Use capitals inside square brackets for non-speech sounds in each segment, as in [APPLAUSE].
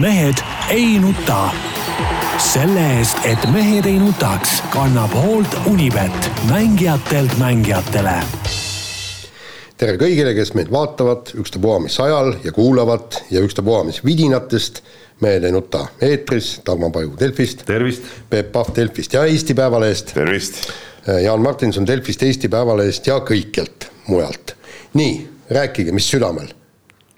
mehed ei nuta. selle eest, et mehed ei nutaks, kannab hoolt Unibet, mängijatelt mängijatele. tere kõigile, kes meid vaatavad, ükstapuha mis ajal ja kuulavad ja ükstapuha mis vidinatest. mehed ei nuta eetris, Tarmo Paju Delfist. tervist. Peep Pahv Delfist ja Eesti Päevalehest. tervist. Jaan Martinson Delfist, Eesti Päevalehest ja kõikjalt mujalt. nii, rääkige, mis südamel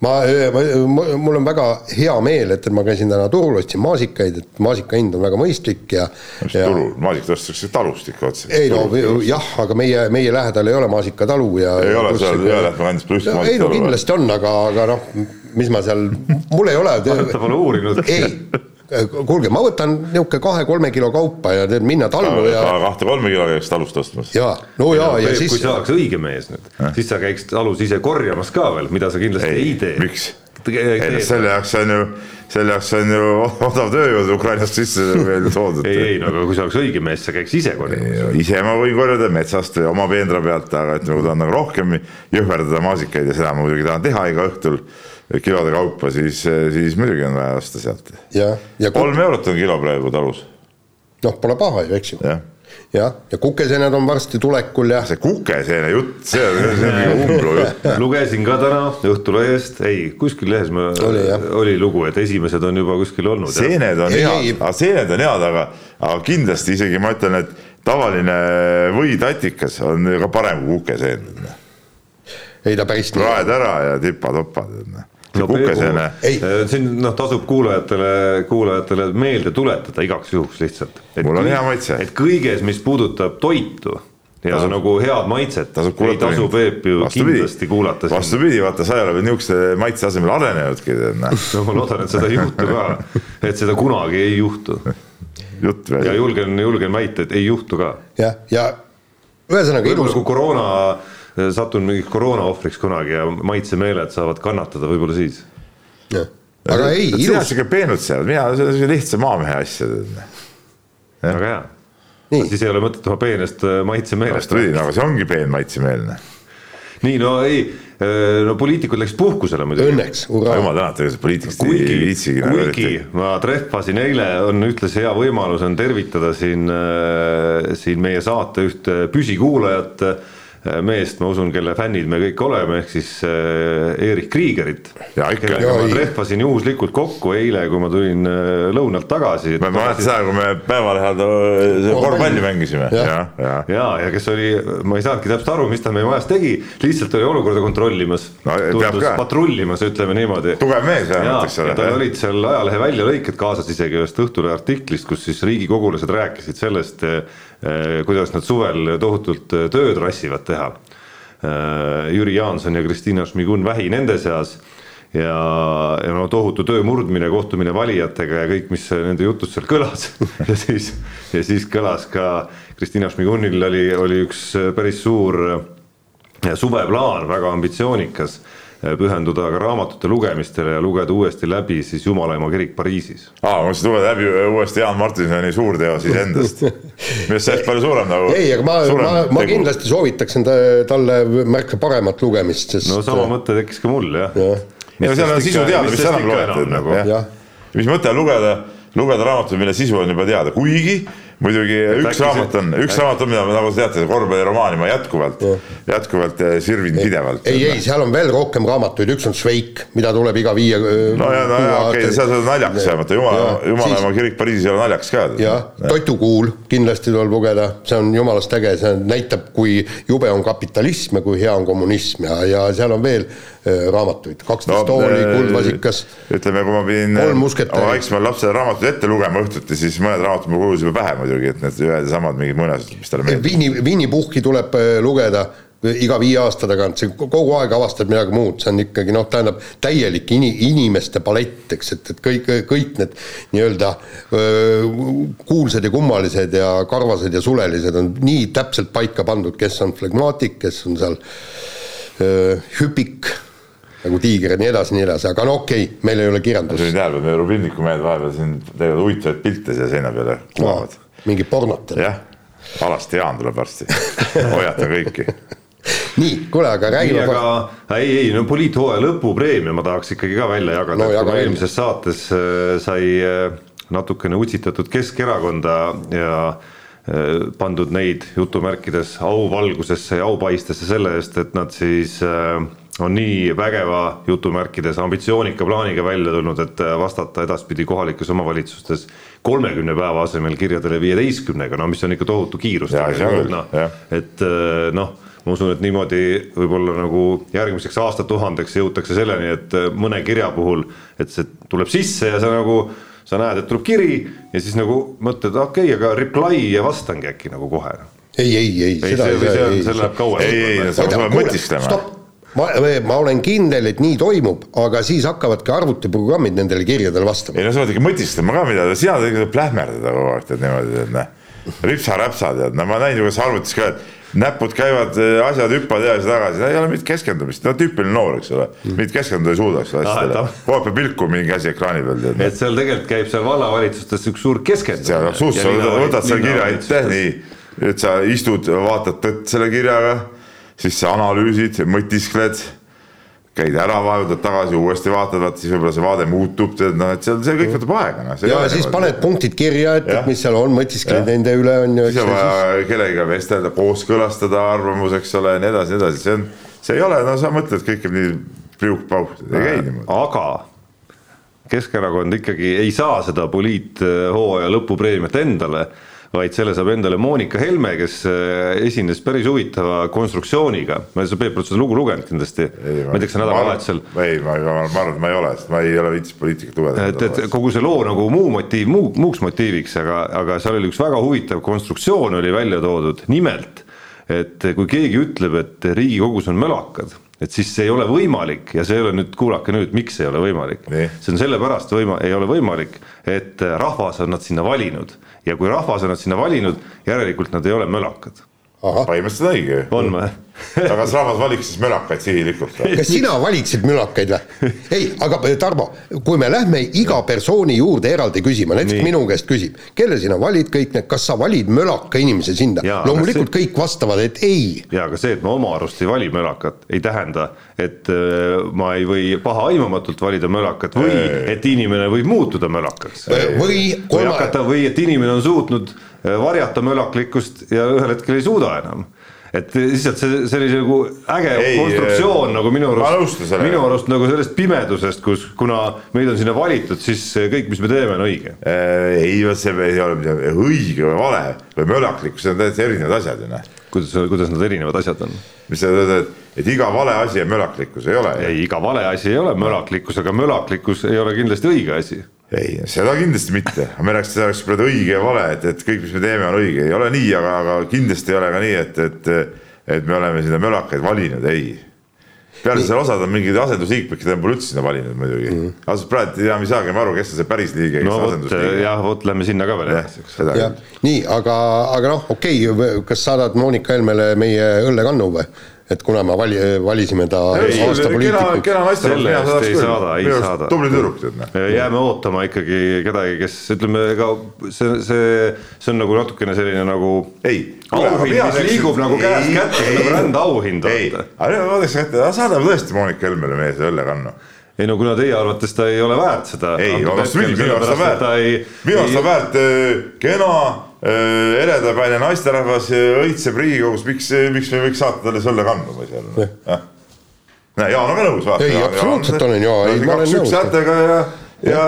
ma, ma, mul on väga hea meel, et ma käisin täna turul, ostsin maasikaid, et maasika hind on väga mõistlik ja. mis ja... turul, maasikat ostetakse talust ikka otse. ei no jah, aga meie, meie lähedal ei ole maasikatalu ja. ei ole seal Jõelähtme kandis pole ühtegi maasikatalu. ei no kindlasti on, aga, aga noh, mis ma seal, mul ei ole. ta pole uurinud. ei kuulge, ma võtan niisugune kahe-kolme kilo kaupa ja teed minna tallu ja. kahte-kolme kilo käiks talust ostmas. ja, no ja, ja, ja siis. kui sa oleks õige mees nüüd, siis sa käiks talus ise korjamas ka veel, mida sa kindlasti ei, ei tee. miks? selle jaoks on ju, selle jaoks on ju odav tööjõud Ukrainast sisse veel toodud. ei, ei no aga kui sa oleks õige mees, sa käiks ise korjamas. ise ma võin korjada metsast või oma peendra pealt, aga ütleme, kui tahan nagu rohkem jõhverdada maasikaid ja seda ma muidugi tahan teha iga õhtul kilode kaupa, siis, siis muidugi on vaja osta sealt. kolm eurot on kilo praegu talus. noh, pole paha ju, eks ju. jah jah, ja kukeseened on varsti tulekul ja. see kukeseene jutt, see on, see on mingi [LAUGHS] umblu jutt. lugesin ka täna Õhtulehest, ei kuskil lehes ma, oli, oli lugu, et esimesed on juba kuskil olnud. seened on head, aga seened on head, aga, aga kindlasti isegi ma ütlen, et tavaline võitatikas on ka parem kui kukeseen. ei ta päris nii. raed ära ja tipa-topad no, kukesene. siin noh, tasub kuulajatele, kuulajatele meelde tuletada igaks juhuks lihtsalt. mul on hea maitse. et kõiges, mis puudutab toitu ja tasub, nagu head maitset, ei tasu Peep ju vastupidi, kindlasti kuulata. vastupidi, vaata, sa ei ole veel niisuguse maitse asemel arenenudki. [LAUGHS] no ma loodan, et seda ei juhtu ka, et seda kunagi ei juhtu. ja julgen, julgen väita, et ei juhtu ka. jah, ja ühesõnaga ilus. kui koroona satun mingiks koroona ohvriks kunagi ja maitsemeeled saavad kannatada võib-olla siis. aga ei, ilus. sihuke peenud seal, mina, see on sihuke lihtsa maamehe asja. väga hea. siis ei ole mõtet oma peenest äh, maitsemeelest. vastupidi, aga see ongi peen maitsemeelne. nii, no ei, äh, no poliitikud läks puhkusele muidugi. Õnneks, hurraa. jumal tänatud, ega poliitikast ei viitsigi. kuigi ma trehvasin eile, on ühtlasi hea võimalus on tervitada siin, äh, siin meie saate ühte püsikuulajat meest, ma usun, kelle fännid me kõik oleme, ehk siis äh, Erich Kriegerit. kellega ma trehvasin juhuslikult kokku eile, kui ma tulin äh, lõunalt tagasi. ma mäletan seda, kui me päevalehel korvpalli mängisime. ja, ja, ja, ja kes oli, ma ei saanudki täpselt aru, mis ta meie majas tegi, lihtsalt oli olukorda kontrollimas no,. tundus patrullimas, ütleme niimoodi. tugev mees vähemalt, eks ole. tal olid seal ajalehe väljalõiked kaasas isegi ühest Õhtulehe artiklist, kus siis riigikogulased rääkisid sellest kuidas nad suvel tohutult eh, tööd rassivad teha. Eh, Jüri Jaanson ja Kristina Šmigun vähi nende seas. Ja, ja no tohutu töö murdmine, kohtumine valijatega ja kõik, mis nende jutust seal kõlas. [LAUGHS] Ja siis, ja siis kõlas ka Kristina Šmigunil oli, oli üks päris suur suveplaan, väga ambitsioonikas pühenduda ka raamatute lugemistele ja lugeda uuesti läbi siis Jumalaema kirik Pariisis. aa, ma mõtlesin lugeda läbi uuesti Jaan Martinsoni suurteos iseendast arust [LAUGHS] sellest palju suurem nagu. ei, aga ma, ma, ma kindlasti soovitaksin ta, talle märksa paremat lugemist, sest. no sama mõte tekkis ka mul jah ja.. ja seal on sisu teada, mis enam loetud nagu. mis mõte on lugeda, lugeda raamatut, mille sisu on juba teada, kuigi muidugi et üks raamat on, üks raamat on, mida nagu te teate, korvpalliromaani ma jätkuvalt, jätkuvalt eh, sirvin pidevalt. ei, ei, seal on veel rohkem raamatuid, üks on Šveik, mida tuleb iga viie. no ja, no ja okei okay,, seal on naljakas vähemalt, jumala, jumala ema kirik Pariisis ei ole naljakas ka. jah, Toidukuul kindlasti tuleb lugeda, see on jumalast äge, see näitab, kui jube on kapitalism ja kui hea on kommunism. Ja, ja seal on veel Äh, raamatuid, kaksteist no, tooli, äh, Kuldvasikas. ütleme, kui ma pidin oma väiksemale lapsele raamatuid ette lugema õhtuti, siis mõned raamatud mul kuulusid juba pähe muidugi, et need ühed ja samad mingid muinasjutud, mis talle meeldivad. Viini, Viinipuhki tuleb äh, lugeda iga viie aasta tagant, see kogu aeg avastad midagi muud, see on ikkagi noh, tähendab täielik ini-, inimeste palett, eks, et, et kõik, kõik need nii-öelda kuulsad ja kummalised ja karvased ja sulelised on nii täpselt paika pandud, kes on flegmaatik, kes on seal öö, hüpik nagu tiiger ja nii edasi, nii edasi, aga no okei okay,, meil ei ole kirjandust. ma sain et meie Rubinniku mehed vahepeal siin teevad huvitavaid pilte siia seina peale kuvavad no,. Mingi pornot. jah, alasti Jaan tuleb varsti hoiatan kõiki [LAUGHS] nii, kuule, aga räägime. aga ei, ei no poliithooaja lõpupreemia ma tahaks ikkagi ka välja jagada no,, et kui eelmises saates äh, sai äh, natukene utsitatud Keskerakonda ja äh, pandud neid jutumärkides auvalgusesse ja aupaistesse selle eest, et nad siis on nii vägeva jutumärkides ambitsioonika plaaniga välja tulnud, et vastata edaspidi kohalikes omavalitsustes kolmekümne päeva asemel kirjadele viieteistkümnega, no mis on ikka tohutu kiirus. No, et noh ma usun, et niimoodi võib-olla nagu järgmiseks aastatuhandeks jõutakse selleni, et äh, mõne kirja puhul, et see tuleb sisse ja sa nagu, sa näed, et tuleb kiri ja siis nagu mõtled, okei okay,, aga reply ja vastangi äkki nagu kohe. ei, ei, ei, seda ei saa, ei, see läheb kauem. ei, ei, sa pead mõtisklema ma, ma olen kindel, et nii toimub, aga siis hakkavadki arvutiprogrammid nendele kirjadele vastama. ei no sa pead ikka mõtisklema ka midagi, sina tegelikult plähmerdada kogu aeg tead niimoodi, et noh, ripsa-räpsa tead, no ma näin ju kas arvutis ka, et näpud käivad, eh, asjad hüppavad edasi-tagasi, ei ole mingit keskendumist, no tüüpiline noor, eks ole, mm. mingit keskenduda ei suuda, eks ole asjadele kogu aeg peab vilku mingi asi ekraani peal. et seal tegelikult käib seal vallavalitsustes üks suur keskendumine. seal absoluutselt, võtad selle kirja ette, nii, et sa istud, vaatad tõtt selle kirjaga, siis sa analüüsid, mõtiskled käid ära, vaatad tagasi, uuesti vaatad, vaat siis võib-olla see vaade muutub, tead noh, et seal see kõik võtab aega noh. ja siis paned punktid kirja, et, et mis seal on, mõtiskled nende üle on ju. siis on vaja kellegagi vestelda, kooskõlastada arvamus, eks ole, ja nii edasi, nii edasi, see on, see ei ole, no sa mõtled, kõik käib nii priuk-pauh, ei käi niimoodi. aga Keskerakond ikkagi ei saa seda poliithooaja lõpupreemiat endale vaid selle saab endale Monika Helme, kes äh, esines päris huvitava konstruktsiooniga. sa Peep oled seda lugu lugenud kindlasti, ma ei tea, kas sa nädalavahetusel. ei, ma, ma, ma arvan, et ma ei ole, sest ma ei ole viitsinud poliitikat lugeda. et, et kogu see loo nagu muu motiiv, muu, muuks motiiviks, aga, aga seal oli üks väga huvitav konstruktsioon oli välja toodud, nimelt et kui keegi ütleb, et Riigikogus on mölakad et siis see ei ole võimalik ja see ei ole nüüd, kuulake nüüd, miks ei ole võimalik. see on sellepärast võima-, ei ole võimalik, et rahvas on nad sinna valinud ja kui rahvas on nad sinna valinud, järelikult nad ei ole mölakad põhimõtteliselt õige ju. on või? [LAUGHS] aga kas rahvas valiks siis mölakaid sihilikult või? kas sina valiksid mölakaid või? ei, aga Tarmo, kui me lähme iga persooni juurde eraldi küsima, näiteks Nii. minu käest küsib, kelle sina valid kõik need, kas sa valid mölaka inimese sinna? loomulikult see... kõik vastavad, et ei. ja aga see, et ma oma arust ei vali mölakat, ei tähenda, et äh, ma ei või pahaaimamatult valida mölakat või et inimene võib muutuda mölakaks. või, või hakata või et inimene on suutnud äh, varjata mölaklikkust ja ühel hetkel ei suuda enam et lihtsalt see, see oli nagu äge ei, konstruktsioon ei, nagu minu arust, minu arust nagu sellest pimedusest, kus, kuna meid on sinna valitud, siis kõik, mis me teeme, on õige. ei, see ei ole midagi õige või vale või mölaklikkus, need on täiesti erinevad asjad ju noh. kuidas, kuidas need erinevad asjad on? mis sa ütled, et iga vale asi on mölaklikkus, ei ole? ei, iga vale asi ei ole mölaklikkus, aga mölaklikkus ei ole kindlasti õige asi ei, seda kindlasti mitte, me rääkisime, seda oleks praegu õige ja vale, et, et kõik, mis me teeme, on õige, ei ole nii, aga, aga kindlasti ei ole ka nii, et, et, et me oleme sinna mölakaid valinud, ei. peale seal osad on mingid asendusliikmed, keda pole üldse sinna valinud muidugi mm. -hmm. ausalt praegu enam ei saagi aru, kes on see päris liige, kes no, asendusliige. jah, vot lähme sinna ka veel edasi, nii, aga, aga noh, okei okay,, kas saadad Monika Helmele meie õllekannu või? Et kuna me vali, valisime ta aasta poliitikuks. saadaks küll. ei saada, ei saada. tubli tüdruk tead noh. jääme ootama ikkagi kedagi, kes ütleme, ega see, see, see on nagu natukene selline nagu. ei. auhind, mis liigub nagu käest kätte, nagu rändeauhind. ei, aga nüüd ma vaataks ette, saadame tõesti Monika Helmele meie see õllekannu ei no kuna teie arvates ta ei ole väärt seda. ei, vastupidi, minu arust on väärt, minu arust on väärt äh, kena eredapäine naisterahvas õitseb Riigikogus, miks, miks me ei võiks saata talle selle kandu või seal noh. näe, Jaan on ka nõus. ei, absoluutselt olen ja, ei ma olen nõus. häältega ja, ja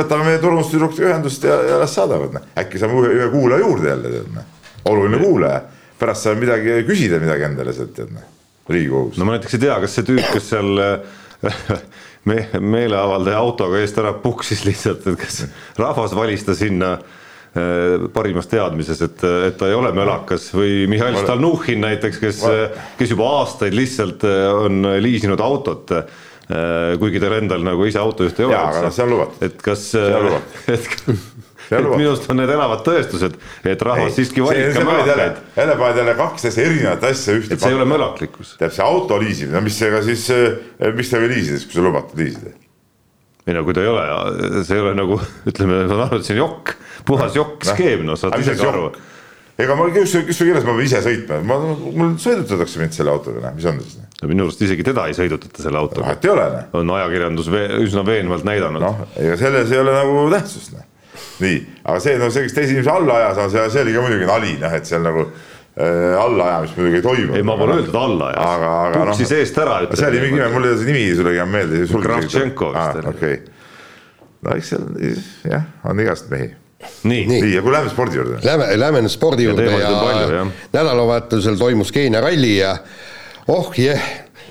võtame meie turundustüdrukutega ühendust ja, ja las saadavad, noh. äkki saame ühe, ühe kuulaja juurde jälle, tead noh. oluline kuulaja, pärast saab midagi küsida midagi endale sealt, tead noh, Riigikogus. no ma näiteks ei tea, kas see tüüp, kes seal [LAUGHS] me, meeleavaldaja autoga eest ära puksis lihtsalt, et kas rahvas valis ta sinna Äh, parimas teadmises, et, et ta ei ole mölakas või Mihhail Stalnuhhin näiteks, kes, kes juba aastaid lihtsalt äh, on liisinud autot. Äh, kuigi tal endal nagu ise autojuht ei ole. jaa, aga noh, see on lubatud. et kas, [LAUGHS] et, et minu arust on need elavad tõestused, et rahvas siiski valib ka mölakaid. jälle paned jälle kaks täiesti erinevat asja ühte. et see ei ole mölaklikkus. tähendab, see auto liisimine, no mis see ka siis, mis ta või liisides, kui sa lubatud liisida? Ei no kui ta ei ole, see ei ole nagu ütleme, ma saan aru, et see on jokk puhas jokk-skeem, no saad ise ka aru. ega ma, kus, kus kirjas ma pean ise sõitma, ma, mul sõidutatakse mind selle autoga, noh, mis on siis? no minu arust isegi teda ei sõidutata selle autoga. vahet ei ole, noh. on ajakirjandus vee, üsna veenvalt näidanud. noh, ega selles ei ole nagu tähtsust, noh. nii, aga see, no see, kes teise inimese alla ajas, see, see oli ka muidugi nali, noh, et seal nagu allaajamist muidugi ei toimu. ei, ma pole öeldud alla ajas. aga, aga noh. puksis eest ära. see oli mingi nimi, mul ei ole see nimi sulle ei jää meelde. Kravtšenko vist oli. okei, no eks seal jah, on igast mehi nii, nii., ja kui läheme spordi juurde. Lähme, lähme nüüd spordi juurde ja, ja nädalavahetusel toimus Keenia ralli ja oh jah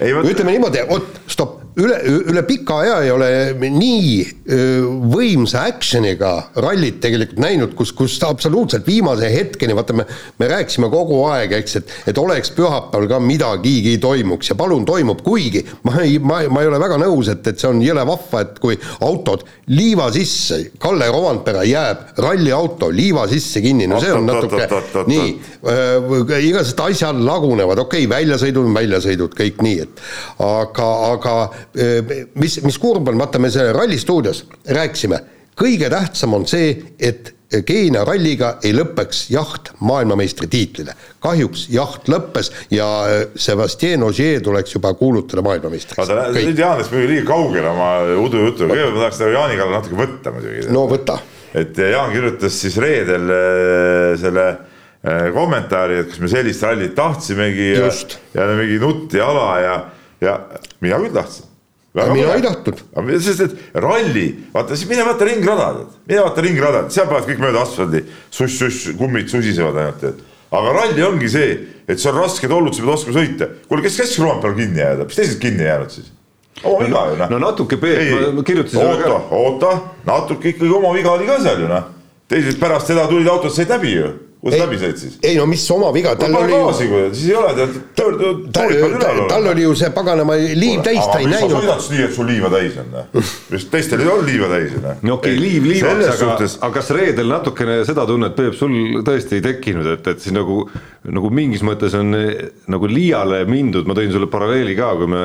yeah., ütleme niimoodi, oot, stopp, üle, üle pika aja ei ole nii võimsa action'iga rallit tegelikult näinud, kus, kus absoluutselt viimase hetkeni, vaata me, me rääkisime kogu aeg, eks, et, et oleks pühapäeval ka midagigi toimuks ja palun toimub, kuigi ma ei, ma, ma ei ole väga nõus, et, et see on jõle vahva, et kui autod liiva sisse, Kalle Rovandpera jääb ralliauto liiva sisse kinni, no see on natuke nii, igasugused asjad lagunevad, okei okay,, väljasõidud on väljasõidud, kõik nii, et aga, aga mis, mis kurb on, vaata me selle Ralli stuudios rääkisime, kõige tähtsam on see, et Keenia ralliga ei lõpeks jaht maailmameistritiitlile. kahjuks jaht lõppes ja Sebastian Ogier tuleks juba kuulutada maailmameistriks. vaata, nüüd Jaan läks muidugi liiga kaugele oma udujutuga, kõigepealt ma tahaks teda Jaani kallal natuke võtta muidugi. no võta. et Jaan kirjutas siis reedel selle kommentaari, et kas me sellist rallit tahtsimegi ja, ja mingi nutt ja ala ja, ja mina küll tahtsin mina ei tahtnud. sest et ralli, vaata siis mine vaata ringradad, mine vaata ringradad, seal panevad kõik mööda asfaldi, suss-suss, kummid susisevad ainult, et. aga ralli ongi see, et see on rasked olud, sa pead oskama sõita. kuule, kes käskis Rompel kinni jääda, mis teised kinni jäänud siis? oma viga ju noh. no natuke Peep, ma kirjutasin. oota, oota, natuke ikkagi oma viga oli ka seal ju noh. teised pärast seda tulid autod said läbi ju kus läbi said siis? ei no mis oma viga, tal oli ju. siis ei ole, tead, tuulipall üleval. tal oli ju see paganama liiv täis, ta ei näinud. sa sõidad siis nii, et sul liiva täis on, [LAUGHS] vist teistel ei olnud liiva täis, noh. no okei okay,, liiv liivaks, aga suhtes..., aga kas reedel natukene seda tunnet, Peep, sul tõesti ei tekkinud, et, et siis nagu, nagu mingis mõttes on nagu liiale mindud, ma tõin sulle paralleeli ka, kui me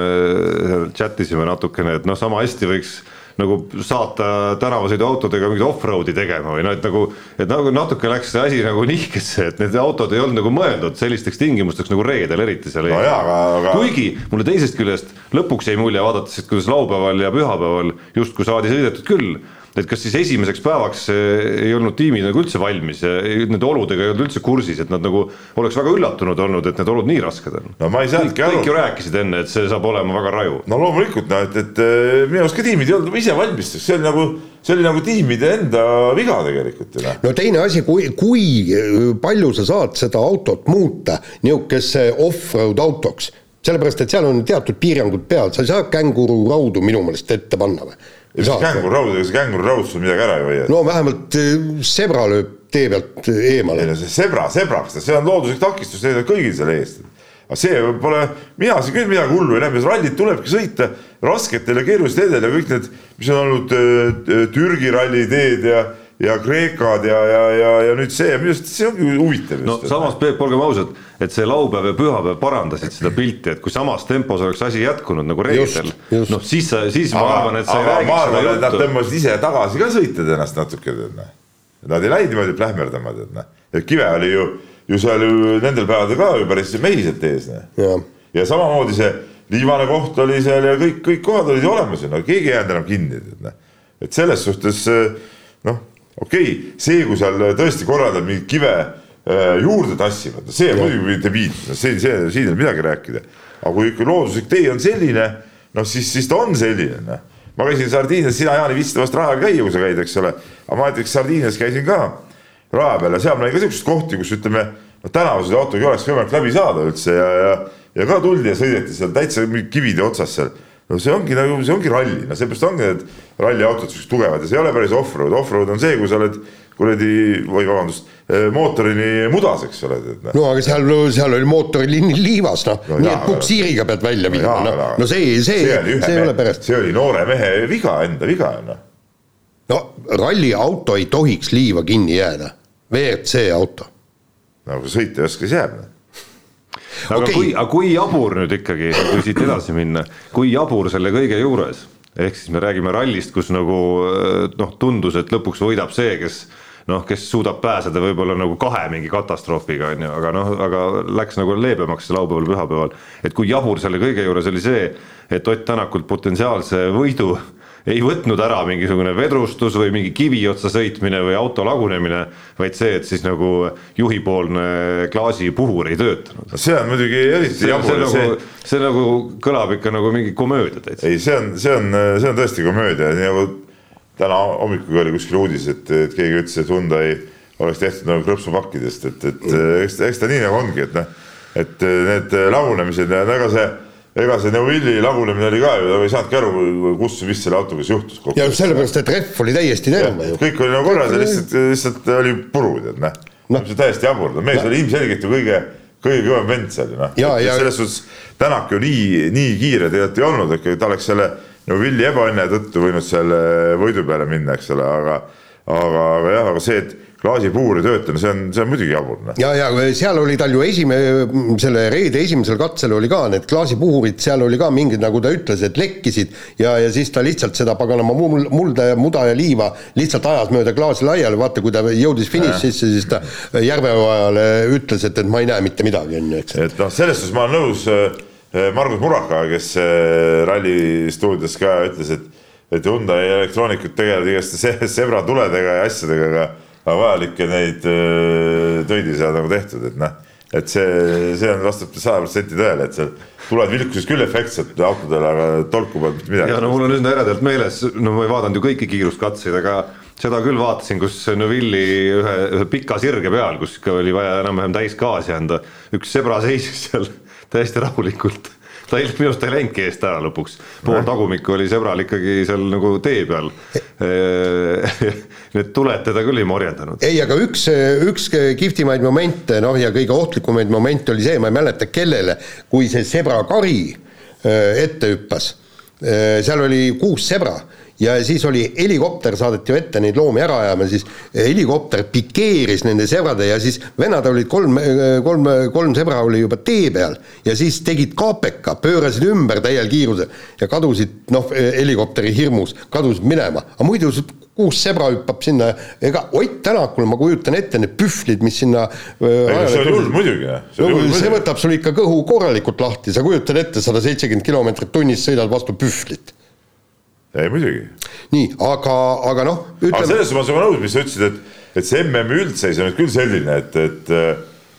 chat isime natukene, et noh, sama hästi võiks nagu saata tänavasõiduautodega mingit off-road'i tegema või noh, et nagu, et nagu natuke läks see asi nagu nihkesse, et need autod ei olnud nagu mõeldud sellisteks tingimusteks nagu reedel eriti seal no. Aga... kuigi mulle teisest küljest lõpuks jäi mulje, vaadates, et kuidas laupäeval ja pühapäeval justkui saadi sõidetud küll et kas siis esimeseks päevaks eh, ei olnud tiimid nagu üldse valmis ja nende oludega ei olnud üldse kursis, et nad nagu oleks väga üllatunud olnud, et need olud nii rasked on. no ma ei saanudki aru. kõik ju rääkisid enne, et see saab olema väga raju. no loomulikult, no et, et eh, minu arust ka tiimid ei olnud ise valmis, see oli nagu, see oli nagu tiimide enda viga tegelikult ju noh. no teine asi, kui, kui palju sa saad seda autot muuta niisuguse off-road autoks sellepärast, et seal on teatud piirangud peal, sa ei saa känguru raudu minu meelest ette panna või ja siis kängururaud, ega see kängururaud sul midagi ära ei hoia. no vähemalt sebra eh, lööb tee pealt eemale. ei no see sebra, sebrak, see on looduslik takistus kõigil selle eest. aga see pole, mina siin küll midagi hullu ei näe, rallit tulebki sõita rasketel ja keerulistel teedel ja kõik need, mis on olnud äh, Türgi ralliteed ja ja Kreekad ja, ja, ja, ja nüüd see, minu arust see ongi huvitav. no samas Peep, olgem ausad, et see laupäev ja pühapäev parandasid seda pilti, et kui samas tempos oleks asi jätkunud nagu reedel, noh siis, siis ma arvan, et sa ei räägiks seda juttu. Nad tõmbasid ise tagasi ka sõitjad ennast natuke, tead noh. Nad ei läinud niimoodi plähmerdama, tead noh. et Kive oli ju, ju seal ju nendel päevadel ka ju päris mehiselt ees, noh. ja samamoodi see viimane koht oli seal ja kõik, kõik kohad olid ju olemas ju, no keegi ei jäänud enam kinni, tead noh. et selles suhtes noh okei okay,, see, kui seal tõesti korraldab mingit kive äh, juurde tassima, see on muidugi debiilsus, see, see, siin ei ole midagi rääkida. aga kui ikka looduslik tee on selline, noh siis, siis ta on selline, noh. ma käisin Sardiinias, sina, Jaan, ei viitsi vast raja käia, kui sa käid, eks ole. aga ma näiteks Sardiinias käisin ka raja peal ja seal ma nägin ka siukseid kohti, kus ütleme, no tänavased autoga ei oleks võimalik läbi saada üldse ja, ja, ja ka tuldi ja sõideti seal täitsa kivide otsas seal no see ongi nagu, see ongi ralli, no seepärast ongi need ralliautod siuksed tugevad ja see ei ole päris off-road, off-road on see, kui sa oled kuradi, või vabandust, eh, mootorini mudas, eks ole. No. no aga seal, seal oli mootorini liivas, noh no, nii et puksiiriga pead välja no, viima, noh, no see, see, see, see ei ole pärast. see oli noore mehe viga, enda viga, noh. no ralliauto ei tohiks liiva kinni jääda, WRC auto. no kui sõita ei oska, siis jääb, noh aga okay. kui, aga kui jabur nüüd ikkagi, kui siit edasi minna, kui jabur selle kõige juures, ehk siis me räägime rallist, kus nagu noh, tundus, et lõpuks võidab see, kes noh, kes suudab pääseda võib-olla nagu kahe mingi katastroofiga, on ju, aga noh, aga läks nagu leebemaks laupäeval, pühapäeval. et kui jabur selle kõige juures oli see, et Ott Tänakult potentsiaalse võidu ei võtnud ära mingisugune vedrustus või mingi kivi otsa sõitmine või auto lagunemine, vaid see, et siis nagu juhipoolne klaasipuhur ei töötanud. see on muidugi eriti jabur. see, nagu, see nagu kõlab ikka nagu mingi komöödia täitsa. ei, see on, see on, see on tõesti komöödia, nii nagu täna hommikugi oli kuskil uudis, et, et keegi ütles, et Hyundai oleks tehtud nagu krõpsupakkidest, et, et eks, eks ta nii nagu ongi, et noh, et need lagunemised ja ega see ega see Neuvilli lagunemine oli ka ju, ta ei saanudki aru, kus, mis selle autoga siis juhtus. ja sellepärast, et rehv oli täiesti terve ju. kõik oli nagu korras ja lihtsalt, lihtsalt oli puru, tead näh no.. see täiesti jabur, mees no. oli ilmselgelt ju kõige, kõige kõvem vend seal ju noh. selles suhtes Tänak ju nii, nii kiire tegelikult ei olnud, et ta oleks selle Neuvilli ebaõnne tõttu võinud selle võidu peale minna, eks ole, aga aga, aga jah, aga see, et klaasipuur ei tööta, no see on, see on muidugi jabur. Ja, ja seal oli tal ju esime-, selle reede esimesel katsel oli ka need klaasipuhurid, seal oli ka mingid, nagu ta ütles, et lekkisid ja, ja siis ta lihtsalt seda paganama mul-, mulda ja muda ja liiva lihtsalt ajas mööda klaasi laiali, vaata, kui ta jõudis finišisse, siis ta Järveojale ütles, et, et ma ei näe mitte midagi, on ju, eks. et noh, selles suhtes ma olen nõus äh, Margus Murakaga, kes äh, Ralli stuudios ka ütles, et et Hyundai elektroonikud tegelevad igast [LAUGHS] sebra tuledega ja asjadega, aga aga vajalikke neid töid ei saa nagu tehtud, et noh, et see, see on, vastab sada protsenti tõele, et seal tulevad vilkuses küll efektsed autodele, aga tolku polnud mitte midagi. ja no mul on üsna eredalt meeles, no ma ei vaadanud ju kõiki kiiruskatseid, aga seda küll vaatasin, kus Neuvilli ühe, ühe pika sirge peal, kus ikka oli vaja enam-vähem täisgaasi anda, üks sebra seisis seal [LAUGHS] täiesti rahulikult ta ei, minu arust ta ei läinudki eest ära lõpuks, pool tagumikku oli sõbral ikkagi seal nagu tee peal. Need [LAUGHS] tuled teda küll ei morjendanud. ei, aga üks, üks kihvtimaid momente, noh ja kõige ohtlikumaid momente oli see, ma ei mäleta, kellele, kui see sebra kari äh, ette hüppas. Äh, seal oli kuus sebra ja siis oli helikopter, saadeti ju ette neid loomi ära ajama, siis helikopter pikeeris nende sebrade ja siis vennad olid kolm, kolm, kolm sebra oli juba tee peal ja siis tegid KPK, pöörasid ümber täiel kiirusel ja kadusid, noh, helikopteri hirmus, kadusid minema, aga muidu kuus sebra hüppab sinna, ega Ott Tänakul ma kujutan ette need pühvlid, mis sinna ei, see oli hull muidugi. no see võtab sul ikka kõhu korralikult lahti, sa kujutad ette, sada seitsekümmend kilomeetrit tunnis sõidad vastu pühvlit. Ei muidugi. nii, aga, aga noh ütleme.... aga selles suhtes ma olen nõus, mis sa ütlesid, et, et see MM-i üldseis on nüüd küll selline, et, et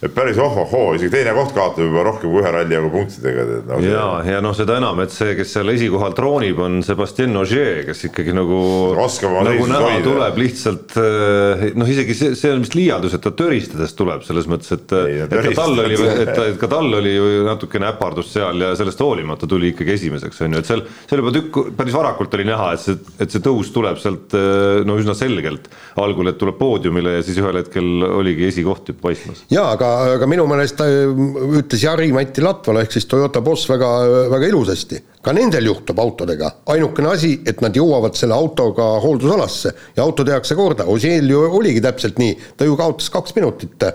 et päris ohohoo, isegi teine koht kaotab juba rohkem kui ühe ralli jagu punktidega. No, ja, ja noh, seda enam, et see, kes seal esikohal troonib, on Sebastian Ogier, kes ikkagi nagu, nagu näha hoida. tuleb lihtsalt eh, noh, isegi see, see on vist liialdus, et ta töristades tuleb selles mõttes, et, et ka tal oli, [LAUGHS] et, et ka tal oli ju natukene äpardust seal ja sellest hoolimata tuli ikkagi esimeseks, on ju, et seal, seal juba tükk, päris varakult oli näha, et see, et see tõus tuleb sealt eh, no üsna selgelt algul, et tuleb poodiumile ja siis ühel hetkel oligi esikoht juba paistmas. jaa, aga aga minu meelest ütles Jari-Mati Latval ehk siis Toyota boss väga, väga ilusasti. ka nendel juhtub autodega, ainukene asi, et nad jõuavad selle autoga hooldusalasse ja auto tehakse korda, Ožeel ju oligi täpselt nii, ta ju kaotas kaks minutit,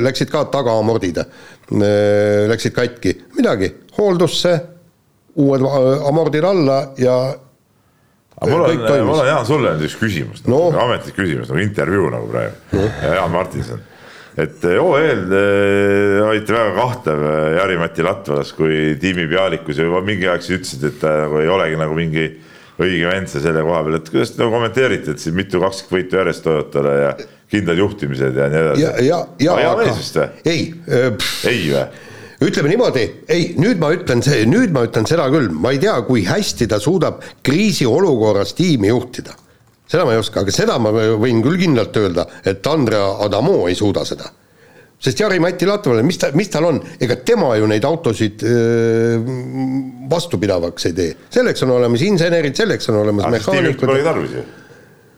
läksid ka tagaamordid, läksid katki, midagi, hooldusse, uued amordid alla ja aga mul on, mul on Jaan sulle nüüd üks küsimus no., ametlik küsimus nagu intervjuu nagu praegu. No., Jaan Martinson et eh, OEL eh, olite väga kahtlev eh, Jari-Mati Latvalas kui tiimi pealikus ja juba mingi aeg siis ütlesid, et ta nagu ei olegi nagu mingi õige vend see selle koha peal, et kuidas te nagu kommenteerite, et siin mitu kaksikvõitu järjest Toyotale ja kindlad juhtimised ja nii edasi. ja, ja, ja mees vist või? ei. ei või? ütleme niimoodi, ei, nüüd ma ütlen nüüd ma ütlen seda küll, ma ei tea, kui hästi ta suudab kriisiolukorras tiimi juhtida seda ma ei oska, aga seda ma võin küll kindlalt öelda, et Andrea Adamo ei suuda seda. sest Jari-Mati Latvale, mis ta, mis tal on, ega tema ju neid autosid öö, vastupidavaks ei tee. selleks on olemas insenerid, selleks on olemas aga mehaanikud. Pole tarvis ju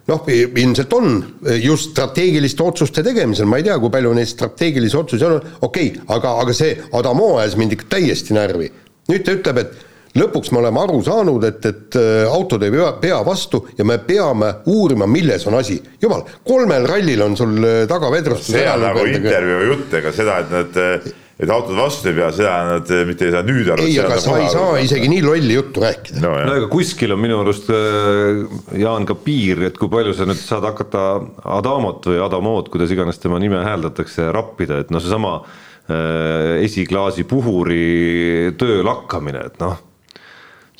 noh, ilmselt on just strateegiliste otsuste tegemisel, ma ei tea, kui palju neid strateegilisi otsuseid on, okei okay,, aga, aga see Adamo ajas mind ikka täiesti närvi. nüüd ta ütleb, et lõpuks me oleme aru saanud, et, et äh, autod ei pea, pea vastu ja me peame uurima, milles on asi. jumal, kolmel rallil on sul äh, tagavedrustus see on nagu intervjuu jutt, ega seda, et nad, et autod vastu ei pea, seda nad mitte ei saa nüüd aru. ei, aga sa ei saa isegi nii lolli juttu rääkida. no, no ega kuskil on minu arust, äh, Jaan, ka piir, et kui palju sa nüüd saad hakata Adamot või Adamot, kuidas iganes tema nime hääldatakse, rappida, et noh, seesama äh, esiklaasi puhuri töö lakkamine, et noh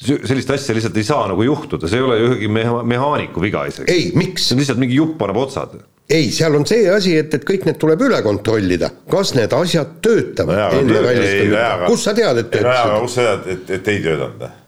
sellist asja lihtsalt ei saa nagu juhtuda, see ei ole ühegi meha-, mehaaniku viga isegi. ei, miks? see on lihtsalt mingi jupp annab otsad. ei, seal on see asi, et, et kõik need tuleb üle kontrollida, kas need asjad töötavad no enne rallistamist, kust sa tead, et töötasid? kust sa tead, et, et ei töötanud?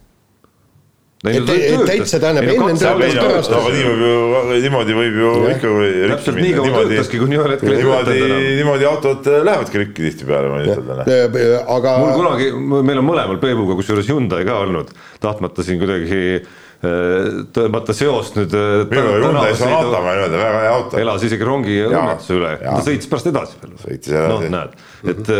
Et, et täitsa tähendab enne töötas pärast. aga nii võib ju, niimoodi võib ju ikka täpselt nii kaua töötaski, kuni ühel hetkel ei töötanud enam. niimoodi autod lähevadki rikki tihtipeale, ma ütelda. aga. mul kunagi, meil on mõlemal Peebuga kusjuures Hyundai ka olnud, tahtmata siin kuidagi tõmmata seost nüüd. öelda, väga hea auto. elas isegi rongi õnnetuse üle, ta sõitis pärast edasi veel. sõitis edasi. noh, näed, et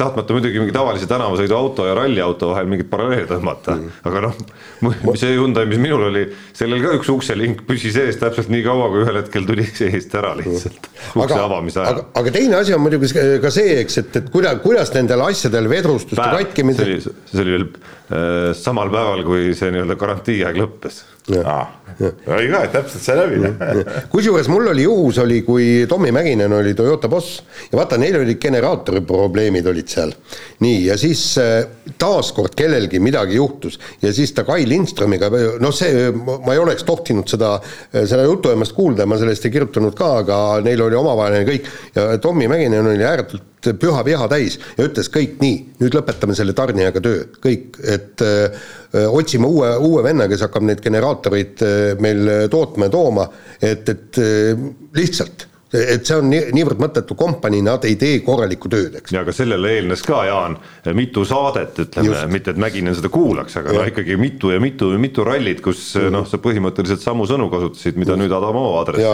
tahtmata muidugi mingi tavalise tänavasõiduauto ja ralliauto vahel mingit paralleeli tõmmata mm., aga noh, [LAUGHS] see Hyundai, mis minul oli, sellel ka üks ukselink püsis ees täpselt nii kaua, kui ühel hetkel tuli seest ära lihtsalt [LAUGHS] ukse aga, avamise ajal. aga, aga teine asi on muidugi ka see, eks, et, et kuidas, kuidas nendel asjadel vedrustuste katkimisel. see oli veel Äh, samal päeval, kui see nii-öelda garantiiaeg lõppes. Gottes. Oli ka, täpselt sai läbi. kusjuures mul oli juhus oli, kui Tommy Mäkinen oli Toyota boss. Ja vaata, neil olid generaatori probleemid olid seal. nii, ja siis äh, taaskord kellelgi midagi juhtus. Ja siis ta Kai Lindströmiga, noh, see, ma ei oleks tohtinud seda, seda jutuajamist kuulda, ma sellest ei kirjutanud ka, aga neil oli omavaheline kõik. Ja Tommy Mäkinen oli ääretult püha viha täis ja ütles kõik nii, nüüd lõpetame selle tarnijaga töö, kõik, et öö, äh, otsime uue, uue venna, kes hakkab neid generaatoreid öö, äh, meil tootma ja tooma, et, et öö, lihtsalt et see on nii, niivõrd mõttetu kompanii, nad ei tee korralikku tööd, eks. ja aga sellele eelnes ka, Jaan, mitu saadet, ütleme, mitte et Mäkinen seda kuulaks, aga no ikkagi mitu ja mitu ja mitu rallit, kus mm -hmm. noh, sa põhimõtteliselt samu sõnu kasutasid, mida mm -hmm. nüüd Adamo aadressil.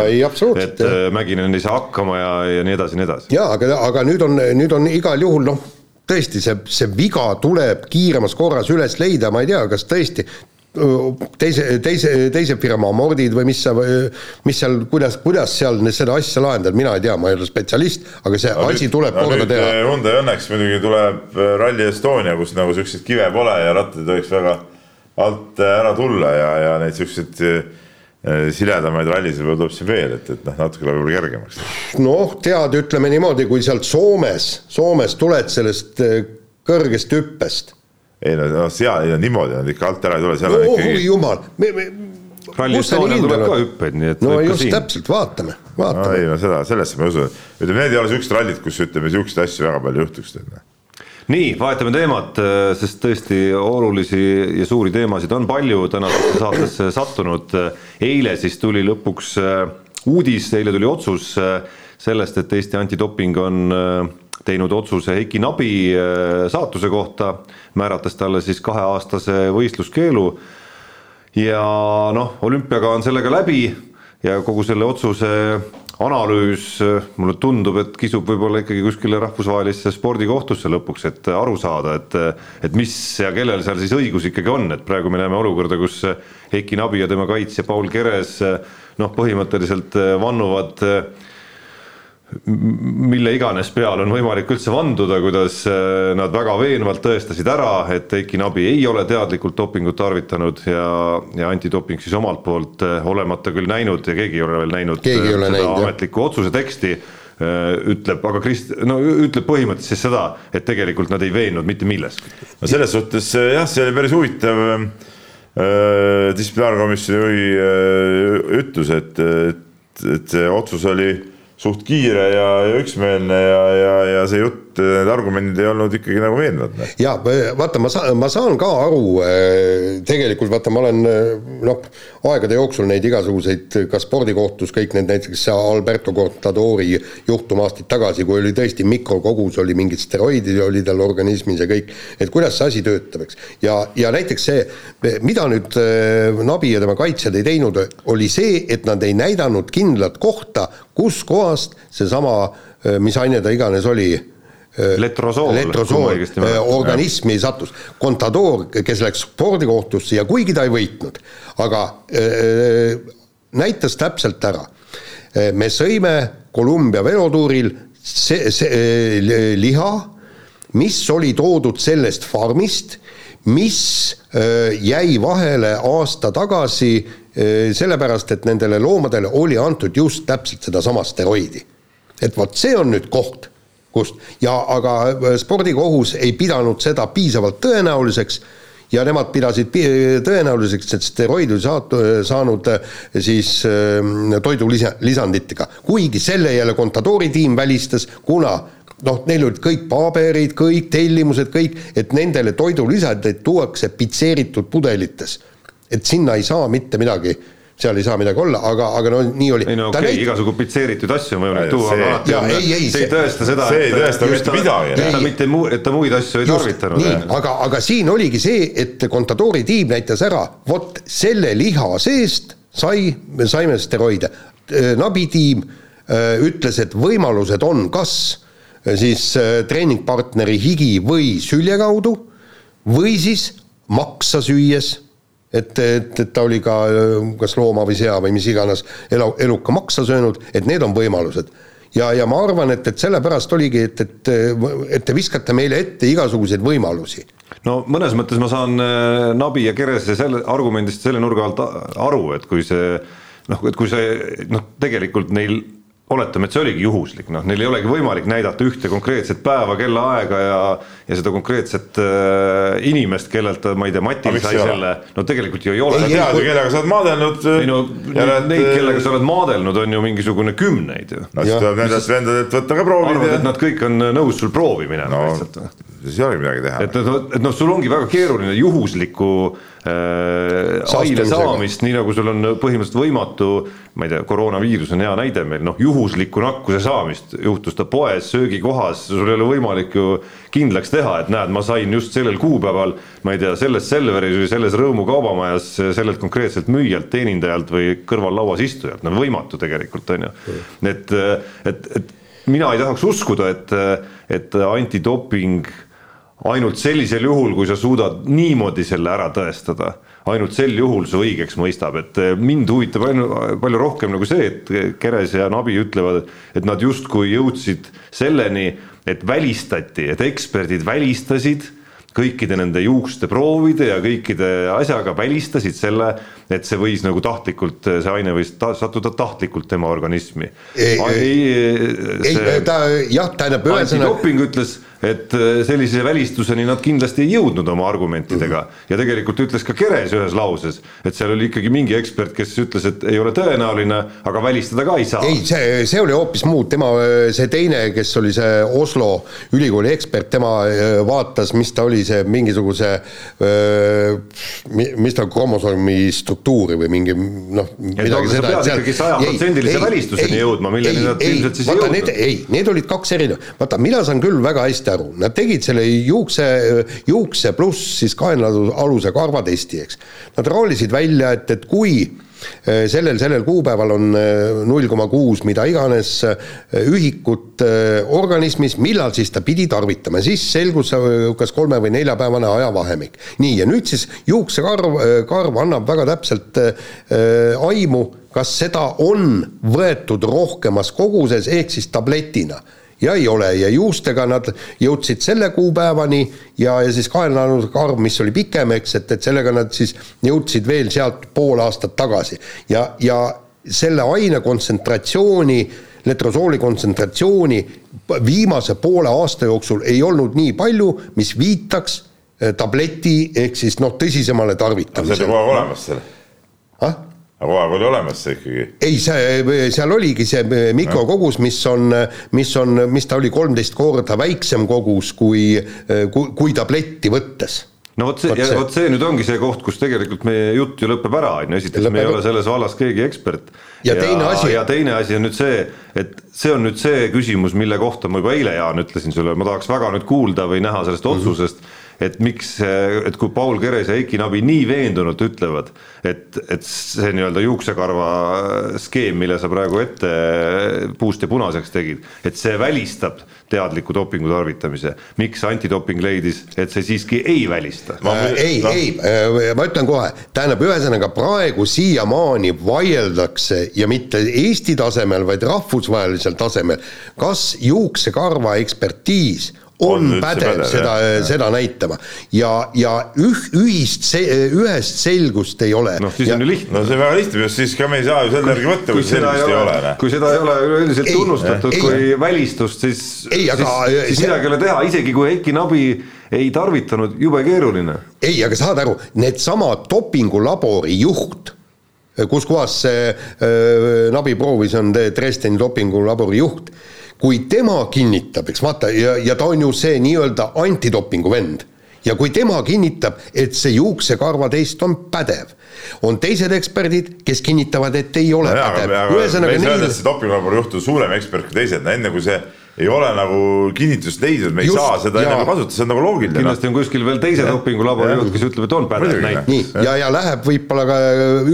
et. Äh, Mäkinen ei saa hakkama ja, ja nii edasi, nii edasi. jaa, aga, aga nüüd on, nüüd on igal juhul noh, tõesti, see, see viga tuleb kiiremas korras üles leida, ma ei tea, kas tõesti teise, teise, teise firma amordid või mis sa, mis seal, kuidas, kuidas seal seda asja lahendada, mina ei tea, ma ei ole spetsialist, aga see no, asi nüüd, tuleb no, korda teha. Eh, Hyundai õnneks muidugi tuleb eh, Rally Estonia, kus nagu siukseid kive pole ja rattad ei tohiks väga alt eh, ära tulla ja, ja neid siukseid siledamaid rallisid võib-olla tuleb siin veel, et, et noh, natuke läheb võib-olla kergemaks. noh, tead, ütleme niimoodi, kui sealt Soomes, Soomes tuled sellest kõrgest hüppest ei no, no seal niimoodi, nad ikka alt ära ei tule, seal no, on ikkagi. jumal, me, me. ralli Estonial tuleb ka hüppeid, nii et. no just täpselt, vaatame, vaatame no,. ei no seda, sellesse ma ei usu, ütleme, need ei ole siuksed rallid, kus ütleme siukseid asju väga palju juhtuks. nii, vahetame teemat, sest tõesti olulisi ja suuri teemasid on palju tänasesse saatesse sattunud. eile siis tuli lõpuks äh, uudis, eile tuli otsus äh, sellest, et Eesti antidoping on äh, teinud otsuse Heiki Nabi äh, saatuse kohta, määrates talle siis kaheaastase võistluskeelu. ja noh, olümpiaga on sellega läbi ja kogu selle otsuse analüüs, mulle tundub, et kisub võib-olla ikkagi kuskile rahvusvahelisse spordikohtusse lõpuks, et aru saada, et et mis ja kellel seal siis õigus ikkagi on, et praegu me näeme olukorda, kus Heiki Nabi ja tema kaitsja Paul Keres noh, põhimõtteliselt vannuvad mille iganes peale on võimalik üldse vanduda, kuidas äh, nad väga veenvalt tõestasid ära, et Eiki Nabi ei ole teadlikult dopingut tarvitanud ja, ja antidoping siis omalt poolt äh, olemata küll näinud ja keegi ei ole veel näinud keegi äh, seda näinud, ametlikku otsuse teksti, ütleb, aga Krist-, no ütleb põhimõtteliselt seda, et tegelikult nad ei veennud mitte milleski. no selles suhtes jah, see oli päris huvitav distsiplinaarkomisjoni juhi ütlus, et, et, et see otsus oli suht kiire ja, ja üksmeelne ja, ja, ja see jutt need argumendid ei olnud ikkagi nagu veenvad. Noh. ja vaata, ma saan, ma saan ka aru, äh, tegelikult vaata, ma olen äh, noh, aegade jooksul neid igasuguseid ka spordikohtus kõik need näiteks Alberto Contadori juhtum aastaid tagasi, kui oli tõesti mikrokogus oli mingid steroidid oli tal organismis ja kõik, et kuidas see asi töötab, eks. ja, ja näiteks see, mida nüüd Nabi ja tema kaitsjad ei teinud, oli see, et nad ei näidanud kindlat kohta, kuskohast seesama, mis aine ta iganes oli letrosool, letrosool organismi sattus. Contador, kes läks spordikohtusse ja kuigi ta ei võitnud, aga äh, näitas täpselt ära. me sõime Kolumbia velotuuril see, see liha, mis oli toodud sellest farmist, mis jäi vahele aasta tagasi sellepärast, et nendele loomadele oli antud just täpselt sedasama steroidi. et vot see on nüüd koht, kust ja aga spordikohus ei pidanud seda piisavalt tõenäoliseks ja nemad pidasid tõenäoliseks, et steroid oli saatu, saanud siis toidulisanditega, kuigi selle jälle Contadori tiim välistas, kuna noh, neil olid kõik paberid, kõik tellimused, kõik, et nendele toidulisandid tuuakse pitseeritud pudelites. et sinna ei saa mitte midagi seal ei saa midagi olla, aga, aga no nii oli. ei no okei okay,, igasugu pitseeritud asju on võimalik tuua, aga alati on, see, see ei tõesta seda, see ei tõesta mitte midagi. et ta mitte muu, et ta muid asju ei tarvitanud. nii, aga, aga siin oligi see, et Contadori tiim näitas ära, vot selle liha seest sai, me saime steroide. Nabi tiim äh, ütles, et võimalused on kas äh, siis äh, treeningpartneri higi või sülje kaudu või siis maksa süües et, et, et ta oli ka kas looma või sea või mis iganes elu, eluka maksa söönud, et need on võimalused. ja, ja ma arvan, et, et sellepärast oligi, et, et, et te viskate meile ette igasuguseid võimalusi no mõnes mõttes ma saan äh, Nabi ja Kerese selle argumendist selle nurga alt aru, et kui see noh, et kui see noh, tegelikult neil oletame, et see oligi juhuslik, noh, neil ei olegi võimalik näidata ühte konkreetset päeva, kellaaega ja ja seda konkreetset äh, inimest, kellelt ma ei tea, Matil sai selle, no tegelikult ju ei ole. sa tead ju, kellega sa oled maadelnud. ei no neid, neid, kellega sa oled maadelnud, on ju mingisugune kümneid ju. no siis tuleb nendest vendadelt võtta ka proovid. arvad, et nad kõik on nõus sul proovi minema no, lihtsalt? Siis ei olegi midagi teha. et noh, et noh, sul ongi väga keeruline juhuslikku äh, aine saamist, nii nagu sul on põhimõtteliselt võimatu, ma ei tea, koroonaviirus on hea näide meil, noh, juhuslikku nakkuse saamist juhtus ta poes, söögikohas, sul ei ole võimalik ju kindlaks teha, et näed, ma sain just sellel kuupäeval, ma ei tea, selles Selveris või selles Rõõmu kaubamajas sellelt konkreetselt müüjalt, teenindajalt või kõrval lauas istujalt, no võimatu tegelikult on ju. et, et, et mina ei tahaks uskuda, et, et antidoping ainult sellisel juhul, kui sa suudad niimoodi selle ära tõestada, ainult sel juhul see õigeks mõistab, et mind huvitab palju rohkem nagu see, et Keres ja Nabi ütlevad, et nad justkui jõudsid selleni, et välistati, et eksperdid välistasid kõikide nende juukste proovide ja kõikide asjaga välistasid selle, et see võis nagu tahtlikult, see aine võis ta, sattuda tahtlikult tema organismi. ei, ei, ta jah, tähendab ühesõnaga. antidoping ütles et äh, sellise välistuseni nad kindlasti ei jõudnud oma argumentidega -hmm. ja tegelikult ütles ka Keres ühes lauses, et seal oli ikkagi mingi ekspert, kes ütles, et ei ole tõenäoline, aga välistada ka ei saa. ei, see, see oli hoopis muud, tema, see teine, kes oli see Oslo ülikooli ekspert, tema äh, vaatas, mis ta oli, see mingisuguse, äh, mis ta kromosoomi struktuuri või mingi noh, midagi seda. sa pead ikkagi sajaprotsendilise välistuseni jõudma, milleni nad ilmselt siis ei jõudnud. ei, need olid kaks erinevat, vaata, mina saan küll väga hästi aru, nad tegid selle juukse, juukse pluss siis kaenlaaluse karvatesti, eks. Nad roolisid välja, et, et kui eh, sellel, sellel kuupäeval on eh, null koma kuus mida iganes eh, ühikut organismis, millal siis ta pidi tarvitama, siis selgus kas kolme või neljapäevane ajavahemik. nii, ja nüüd siis juuksekarv, karv annab väga täpselt aimu, kas seda on võetud rohkemas koguses, ehk siis tabletina ja ei ole ja juustega nad jõudsid selle kuupäevani ja, ja siis kaenlaanuse karv, mis oli pikem, eks, et, et sellega nad siis jõudsid veel sealt pool aastat tagasi ja, ja selle aine kontsentratsiooni, letrosooli kontsentratsiooni viimase poole aasta jooksul ei olnud nii palju, mis viitaks eh, tableti ehk siis noh, tõsisemale tarvitamisele. see peab kogu aeg olemas seal ah?? Aga aeg oli olemas see ikkagi. ei, see, seal oligi see mikrokogus, mis on, mis on, mis ta oli, kolmteist korda väiksem kogus kui, kui, kui tabletti võttes no vot see, vot see nüüd ongi see koht, kus tegelikult meie jutt ju lõpeb ära, on ju, esiteks me ei ole selles vallas keegi ekspert. ja teine asi. ja teine asi on nüüd see, et see on nüüd see küsimus, mille kohta ma juba eile, Jaan, ütlesin sulle, ma tahaks väga nüüd kuulda või näha sellest mhm. otsusest mm, -hmm et miks, et kui Paul Keres ja Eiki Nabi nii veendunult ütlevad, et, et see nii-öelda juuksekarva skeem, mille sa praegu ette puust ja punaseks tegid, et see välistab teadliku dopingu tarvitamise. miks antidoping leidis, et see siiski ei välista? Äh, ei no., ei, äh, ma ütlen kohe, tähendab, ühesõnaga praegu siiamaani vaieldakse ja mitte Eesti tasemel, vaid rahvusvahelisel tasemel, kas juuksekarva ekspertiis on, on pädev, pädev seda, seda näitama ja, ja üh, ühist, ühest selgust ei ole. noh, siis ja, on ju lihtne. no see on väga lihtne, siis ka me ei saa ju selle järgi võtta, kui selgust ei ole, kui seda ei ole üleüldiselt tunnustatud ei, kui ei, välistust, siis, siis, siis midagi ei ole teha, isegi kui Heiki Nabi ei tarvitanud, jube keeruline. ei, aga saad aru, needsamad dopingulabori juht kus kohas see äh, Nabi proovis, on Dresdeni dopingulabori juht kui tema kinnitab, eks vaata, ja, ja ta on ju see nii-öelda antidopingu vend ja kui tema kinnitab, et see juuksekarvatest on pädev, on teised eksperdid, kes kinnitavad, et ei ole no pädev. ühesõnaga neil. see dopingulabori juht on suurem ekspert kui teised, no enne kui see ei ole nagu kinnitust leidnud, me ei Just, saa seda enam kasutada, see on nagu loogiline. kindlasti on kuskil veel teise dopingulabori juht, kes ütleb, et on pädev näiteks. nii, ja, ja läheb võib-olla ka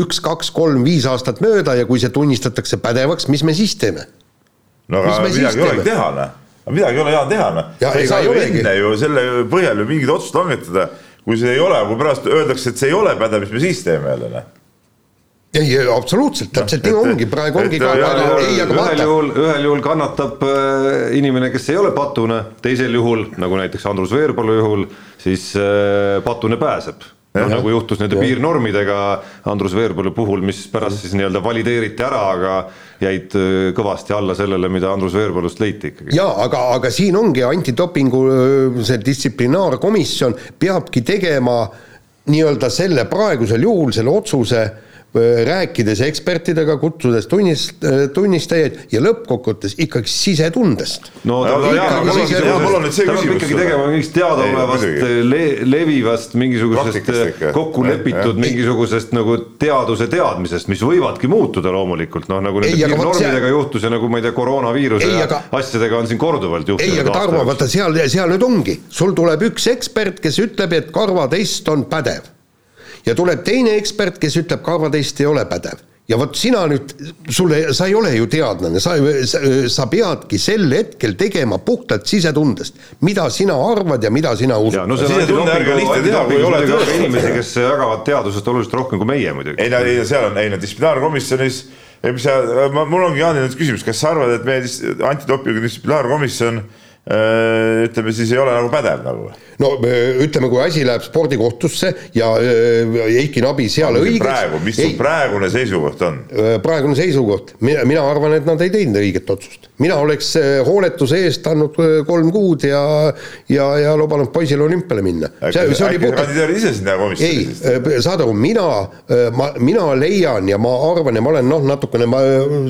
üks, kaks, kolm, viis aastat mööda ja kui see tunnistatakse pädevaks, mis me siis teeme? No aga midagi ei olegi teha, noh. midagi ei ole hea teha, noh. ei saa ju enne ju selle põhjal ju mingit otsust langetada, kui see ei ole, kui pärast öeldakse, et see ei ole pädev, mis me siis teeme jälle, noh. Ei, absoluutselt, täpselt nii ongi, praegu ongi ka, ei, aga vaata. ühel juhul, ühel juhul kannatab äh, inimene, kes ei ole patune, teisel juhul, nagu näiteks Andrus Veerpalu juhul, siis äh, patune pääseb no nagu juhtus nende ja. piirnormidega Andrus Veerpalu puhul, mis pärast siis nii-öelda valideeriti ära, aga jäid äh, kõvasti alla sellele, mida Andrus Veerpalust leiti ikkagi. jaa, aga, aga siin ongi antidopingu äh, see distsiplinaarkomisjon peabki tegema nii-öelda selle praegusel juhul selle otsuse Äh, rääkides ekspertidega, kutsudes tunnist, äh, tunnistajaid ja lõppkokkuvõttes ikkagi sisetundest. no ta peab ikkagi tegema mingist teadaolevast le, levivast mingisugusest kokku lepitud mingisugusest nagu teaduse teadmisest, mis võivadki muutuda loomulikult, noh nagu nende piirnormidega see... juhtus ja nagu ma ei tea, koroonaviiruse ei, ja aga... asjadega on siin korduvalt juhtunud. ei, aga Tarmo, vaata seal, seal nüüd ongi, sul tuleb üks ekspert, kes ütleb, et karvatest on pädev ja tuleb teine ekspert, kes ütleb, karvatest ei ole pädev ja vot sina nüüd, sulle, sa ei ole ju teadlane, sa, sa, sa peadki sel hetkel tegema puhtalt sisetundest, mida sina arvad ja mida sina usud. no sisetunde ärge lihtne teha, kui ei ole tõestust. inimesi, kes jagavad teadusest oluliselt rohkem kui meie muidugi. ei no, ei no seal on, ei no distsiplinaarkomisjonis, mis sa, mul ongi Jaanil nüüd küsimus, kas sa arvad, et meie antidopingu distsiplinaarkomisjon ütleme siis ei ole nagu pädev nagu? no ütleme, kui asi läheb spordikohtusse ja Eiki Nabi seal õigeks. praegu, mis su praegune seisukoht on? praegune seisukoht, mina, mina arvan, et nad ei teinud õiget otsust. mina oleks hooletuse eest andnud kolm kuud ja, ja, ja lubanud poisil olümpiale minna. see, see oli puhtalt. kandideerid ise sinna komisjoni siis? ei, saad aru, mina, ma, mina leian ja ma arvan ja ma olen noh, natukene ma,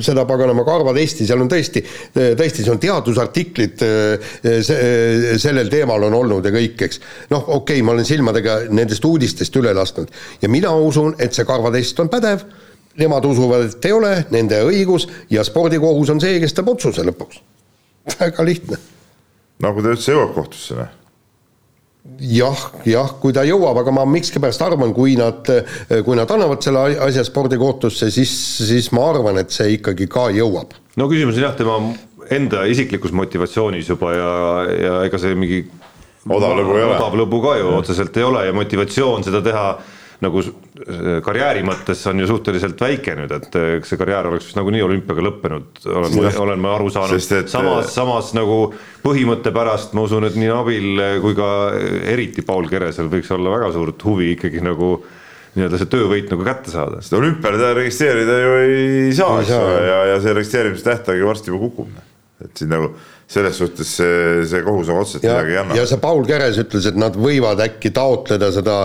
seda paganama karvatesti, seal on tõesti, tõesti, see on teadusartiklid sellel teemal on olnud ja kõik, eks. noh, okei okay,, ma olen silmadega nendest uudistest üle lasknud ja mina usun, et see karvatest on pädev, nemad usuvad, et ei ole, nende õigus ja spordikohus on see, kes teeb otsuse lõpuks. väga lihtne. no kui ta üldse jõuab kohtusse, noh jah, jah, kui ta jõuab, aga ma miskipärast arvan, kui nad, kui nad annavad selle asja spordikohtusse, siis, siis ma arvan, et see ikkagi ka jõuab. no küsimus on jah, tema enda isiklikus motivatsioonis juba ja, ja ega see mingi odav lõbu ei ole. odav lõbu ka ju otseselt ei ole ja motivatsioon seda teha nagu karjääri mõttes on ju suhteliselt väike nüüd, et eks see karjäär oleks vist nagunii olümpiaga lõppenud, olen, olen ma aru saanud, samas, samas nagu põhimõtte pärast ma usun, et nii Nabil kui ka eriti Paul Keresel võiks olla väga suurt huvi ikkagi nagu nii-öelda see töövõit nagu kätte saada. seda olümpiale registreerida ju ei saa, eks ole, ja, ja see registreerimise tähtaeg ju varsti juba kukub. Et siin nagu selles suhtes see, see kohus on otseselt midagi ei anna. ja see Paul Keres ütles, et nad võivad äkki taotleda seda,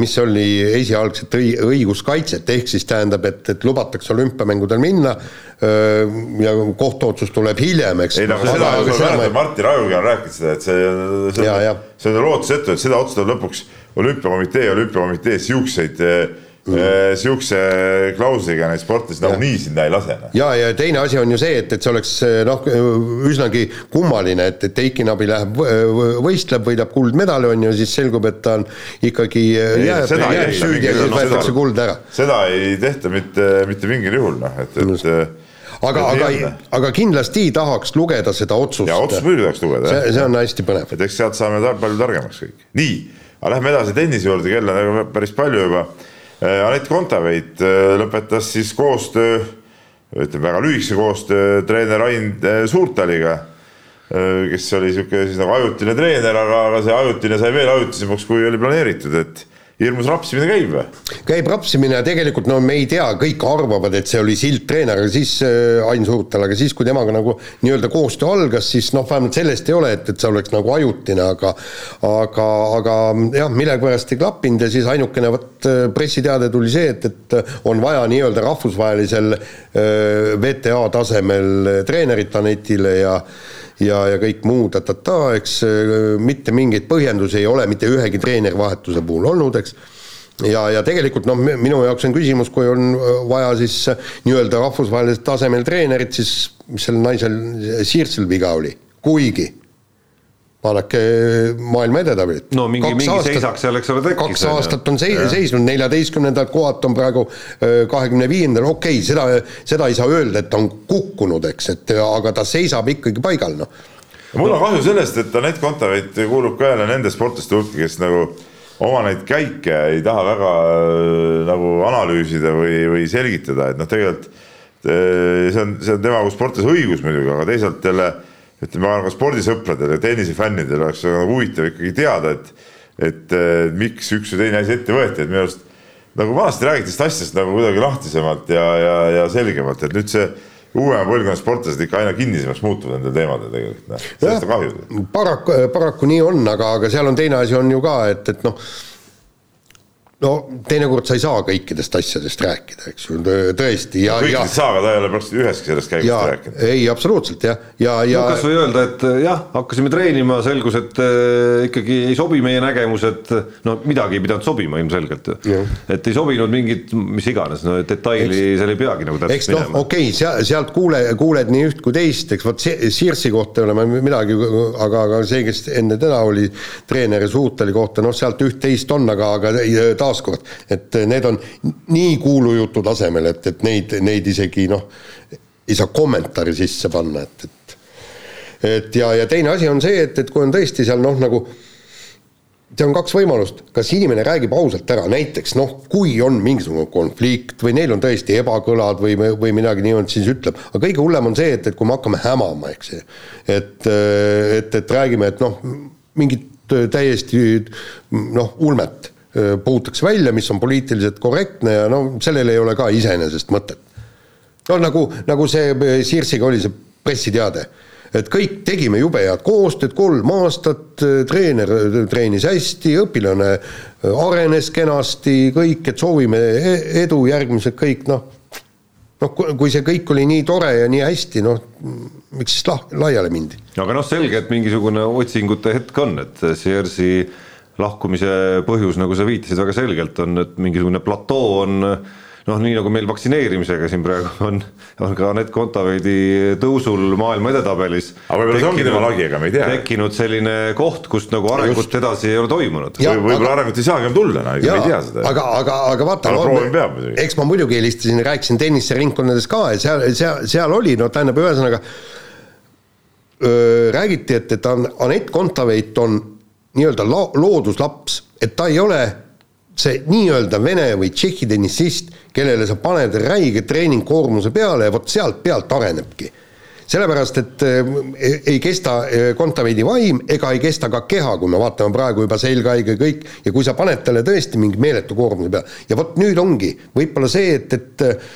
mis oli esialgset õiguskaitset, ehk siis tähendab, et, et lubatakse olümpiamängudel minna ja kohtuotsus tuleb hiljem, eks. ei no aga seda, aga seda mäletad, Martin Rajugi on rääkinud seda, et see, see, see on lootusetu, et seda otsustab lõpuks olümpiakomitee, olümpiakomitee siukseid Mm. Sihukese klausliga neid sportlasi nagunii sinna ei lase. Noh. ja, ja teine asi on ju see, et, et see oleks noh, üsnagi kummaline, et, et Eiki Nabi läheb, võistleb, võidab kuldmedali, on ju, siis selgub, et ta on ikkagi jääb, jääb süüdi ja siis võetakse kuld ära. seda ei tehta mitte, mitte mingil juhul, noh, et, et aga, aga, aga kindlasti tahaks lugeda seda otsust. ja otsust muidugi tahaks lugeda, jah. see on hästi põnev. et eks sealt saame palju targemaks kõik. nii, aga lähme edasi tennise juurde, kell on päris palju juba Äh, Anett Kontaveit äh, lõpetas siis koostöö, ütleme väga lühikese koostöö treener Ain äh, Suurtaliga. kes oli niisugune siis nagu ajutine treener, aga, aga see ajutine sai veel ajutisemaks, kui oli planeeritud, et hirmus rapsimine käib või? käib rapsimine tegelikult no me ei tea, kõik arvavad, et see oli sildtreener, aga siis äh, Ain Suurtal, aga siis, kui temaga nagu nii-öelda koostöö algas, siis noh, vähemalt sellest ei ole, et, et see oleks nagu ajutine, aga aga, aga jah, millegipärast ei klappinud ja siis ainukene vot äh, pressiteade tuli see, et, et on vaja nii-öelda rahvusvahelisel äh, VTA tasemel treenerit Anetile ja ja, ja kõik muu ta-ta-ta, eks äh, mitte mingeid põhjendusi ei ole mitte ühegi treenerivahetuse puhul olnud, eks. Ja, ja tegelikult noh, minu jaoks on küsimus, kui on äh, vaja siis äh, nii-öelda rahvusvahelisel tasemel treenerit, siis mis sel naisel Siirsel viga oli, kuigi vaadake maailma edetabelit. no mingi, mingi aastat, seisak seal, eks ole, tekkis. kaks aastat on sei-, seisnud, neljateistkümnendalt kohalt on praegu kahekümne viiendal, okei okay,, seda, seda ei saa öelda, et ta on kukkunud, eks, et aga ta seisab ikkagi paigal, noh. mul on kahju sellest, et Anett Kontaveit kuulub ka jälle nende sportlaste hulka, kes nagu oma neid käike ei taha väga nagu analüüsida või, või selgitada, et noh, tegelikult see on, see on tema kui sportlase õigus muidugi, aga teisalt jälle ütleme, ma arvan, spordisõpradel ja tennisefännidel oleks väga huvitav ikkagi teada, et, et miks üks või teine asi ette võeti, et minu arust nagu vanasti räägiti sellest asjast nagu kuidagi lahtisemalt ja, ja, ja selgemalt, et nüüd see uuema põlvkonna sportlased ikka aina kinnisemaks muutuvad nendel teemadel tegelikult, noh, sellest on kahju. paraku, paraku nii on, aga, aga seal on teine asi on ju ka, et, et noh no teinekord sa ei saa kõikidest asjadest rääkida, eks ju, tõesti ja, ja. kõikidest ei saa, aga ta ei ole praktiliselt üheski sellest käigust rääkinud. ei, absoluutselt jah, ja, ja. no kasvõi öelda, et jah, hakkasime treenima, selgus, et äh, ikkagi ei sobi meie nägemused, no midagi ei pidanud sobima ilmselgelt ju. et ei sobinud mingit, mis iganes, no detaili eks, seal ei peagi nagu täpselt minema. noh, okei okay,, seal, sealt kuule, kuuled nii üht kui teist, eks vot Sirsi kohta ei ole ma midagi, aga, aga see, kes enne teda oli treener ja Suutali kohta, noh, sealt üht-teist on, aga, aga taas taaskord, et need on nii kuulujutu tasemel, et, et neid, neid isegi noh, ei saa kommentaari sisse panna, et, et et ja, ja teine asi on see, et, et kui on tõesti seal noh, nagu seal on kaks võimalust, kas inimene räägib ausalt ära, näiteks noh, kui on mingisugune konflikt või neil on tõesti ebakõlad või, või midagi niimoodi, siis ütleb, aga kõige hullem on see, et, et kui me hakkame hämama, eks ju. et, et, et räägime, et noh, mingit täiesti noh, ulmet puhutakse välja, mis on poliitiliselt korrektne ja no sellel ei ole ka iseenesest mõtet. no nagu, nagu see Sirsiga oli see pressiteade, et kõik tegime jube head koostööd, kolm aastat, treener treenis hästi, õpilane arenes kenasti, kõik, et soovime e-, edu, järgmised kõik noh, noh, kui see kõik oli nii tore ja nii hästi, noh, miks siis lah-, laiali mindi? aga noh, selge, et mingisugune otsingute hetk on, et Sirsi lahkumise põhjus, nagu sa viitasid väga selgelt, on, et mingisugune platoo on noh, nii nagu meil vaktsineerimisega siin praegu on, on ka Anett Kontaveidi tõusul maailma edetabelis. aga võib-olla see ongi tema lagi, ega me ei tea. tekkinud selline koht, kust nagu arengut Just. edasi ei ole toimunud. võib-olla aga... arengut ei saagi enam tulla, no ega me ei tea seda. aga, aga, aga vaata no,, eks ma muidugi helistasin ja rääkisin tenniseringkondades ka, et seal, seal, seal oli, no tähendab, ühesõnaga räägiti, et, et Anett Kontaveit on nii-öelda lo-, looduslaps, et ta ei ole see nii-öelda vene või tšehhi tennisist, kellele sa paned räige treeningkoormuse peale ja vot sealt pealt arenebki. sellepärast, et äh, ei kesta äh, Kontaveidi vaim ega ei kesta ka keha, kui me vaatame praegu juba selgahaige kõik, ja kui sa paned talle tõesti mingi meeletu koormuse peale ja vot nüüd ongi võib-olla see, et, et äh,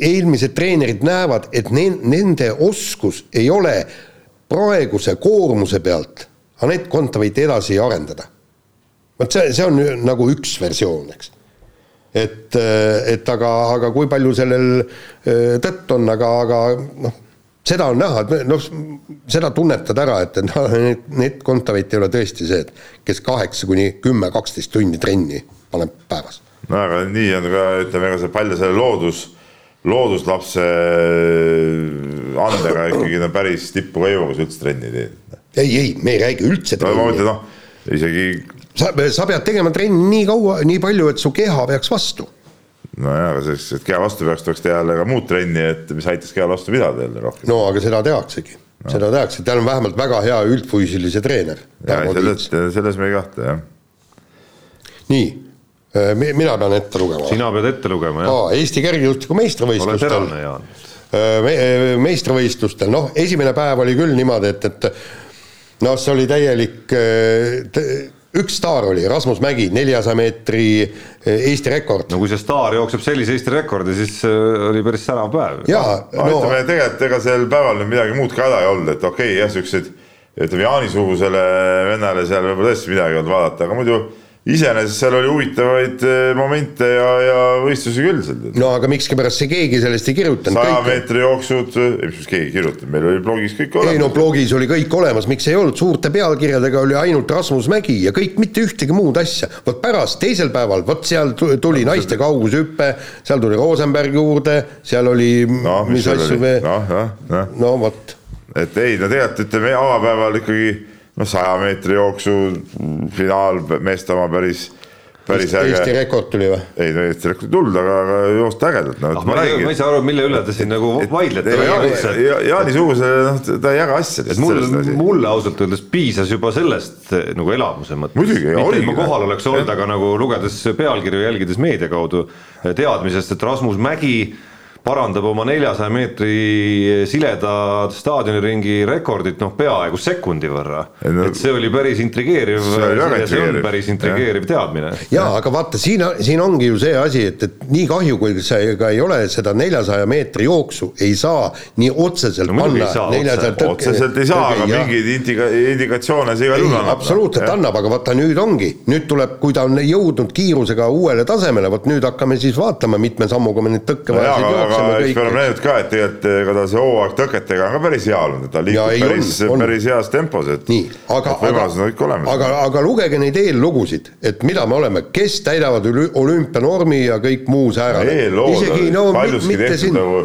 eelmised treenerid näevad, et ne-, nende oskus ei ole praeguse koormuse pealt Anett Kontaveit edasi arendada. vot see, see on nagu üks versioon, eks. et, et aga, aga kui palju sellel äh, tõtt on, aga, aga noh, seda on näha, et noh, seda tunnetad ära, et, et noh, Anett Kontaveit ei ole tõesti see, et kes kaheksa kuni kümme, kaksteist tundi trenni paneb päevas. no aga nii on ka, ütleme, ega see palju selle loodus looduslapse andega ikkagi no päris tippu ka ei jõua, kui sa üldse trenni teed. ei, ei, me ei räägi üldse trenni. ma mõtlen noh, isegi. sa, sa pead tegema trenni nii kaua, nii palju, et su keha peaks vastu. nojah, aga selleks, et keha vastu peaks, tuleks teha jälle ka muud trenni, et mis aitaks kehal vastu pidada jälle rohkem. no aga seda tehaksegi no., seda tehakse, tal on vähemalt väga hea üldfüüsilise treener. selles, selles me ei kahtle, jah. nii Äh, mina pean ette lugema. sina pead ette lugema, jah. Eesti kergejõustiku meistrivõistlustel me, meistrivõistlustel, noh, esimene päev oli küll niimoodi, et, et noh, see oli täielik üks staar oli, Rasmus Mägi, neljasaja meetri Eesti rekord. no kui see staar jookseb sellise Eesti rekordi, siis oli päris särav päev. jaa, no, no ütleme tegelikult ega sel päeval nüüd midagi muud ka häda ei olnud, et okei okay,, jah, siuksed ütleme Jaani-sugusele vennale seal võib-olla tõesti midagi ei olnud vaadata, aga muidu iseenesest seal oli huvitavaid eh, momente ja, ja võistlusi küll seal. no aga miskipärast see keegi sellest ei kirjutanud. saja meetri jooksud, ei mis keegi kirjutab, meil oli blogis kõik olemas. ei no blogis oli kõik olemas, miks ei olnud, suurte pealkirjadega oli ainult Rasmus Mägi ja kõik, mitte ühtegi muud asja. vot pärast, teisel päeval, vot seal tuli no, naiste kaugushüpe, seal tuli Rosenberg juurde, seal oli no, mis, mis asju veel. noh, noh, noh. no vot. et ei, no tegelikult ütleme avapäeval ikkagi noh, saja meetri jooksu finaal, meeste oma päris, päris Eesti, äge. Eesti rekord tuli või? ei no Eesti rekord ei tulnud, aga, aga joosta ägedalt no,. Ah, ma, ma, ma ei saa aru, mille üle te siin nagu vaidlete. Jaani-suguse, noh, ta ei jaga asjadest. mulle, mulle ausalt öeldes piisas juba sellest nagu elamuse mõttes. muidugi, mitte et ma kohal oleks olnud, aga nagu lugedes pealkirju, jälgides meedia kaudu teadmisest, et Rasmus Mägi parandab oma neljasaja meetri sileda staadioniringi rekordit noh, peaaegu sekundi võrra no,. et see oli päris intrigeeriv, see on päris intrigeeriv ja. teadmine. jaa, aga vaata, siin, siin ongi ju see asi, et, et nii kahju, kui see ka ei ole, seda neljasaja meetri jooksu ei saa nii otseselt no, panna. Otse. otseselt ei saa, aga mingeid indika-, indikatsioone see igal juhul annab. absoluutselt ja. annab, aga vaata nüüd ongi, nüüd tuleb, kui ta on jõudnud kiirusega uuele tasemele, vot nüüd hakkame siis vaatama, mitme sammuga me neid tõkkevajasid no, aga eks me oleme näinud ka, et tegelikult ega ta see hooaeg tõketega on ka päris hea olnud, et ta liigub päris, päris heas tempos, et nii, aga, aga, aga, aga lugege neid eellugusid, et mida me oleme, kes täidavad olümpianormi ja kõik muu säärane. isegi no paljuski tehtud nagu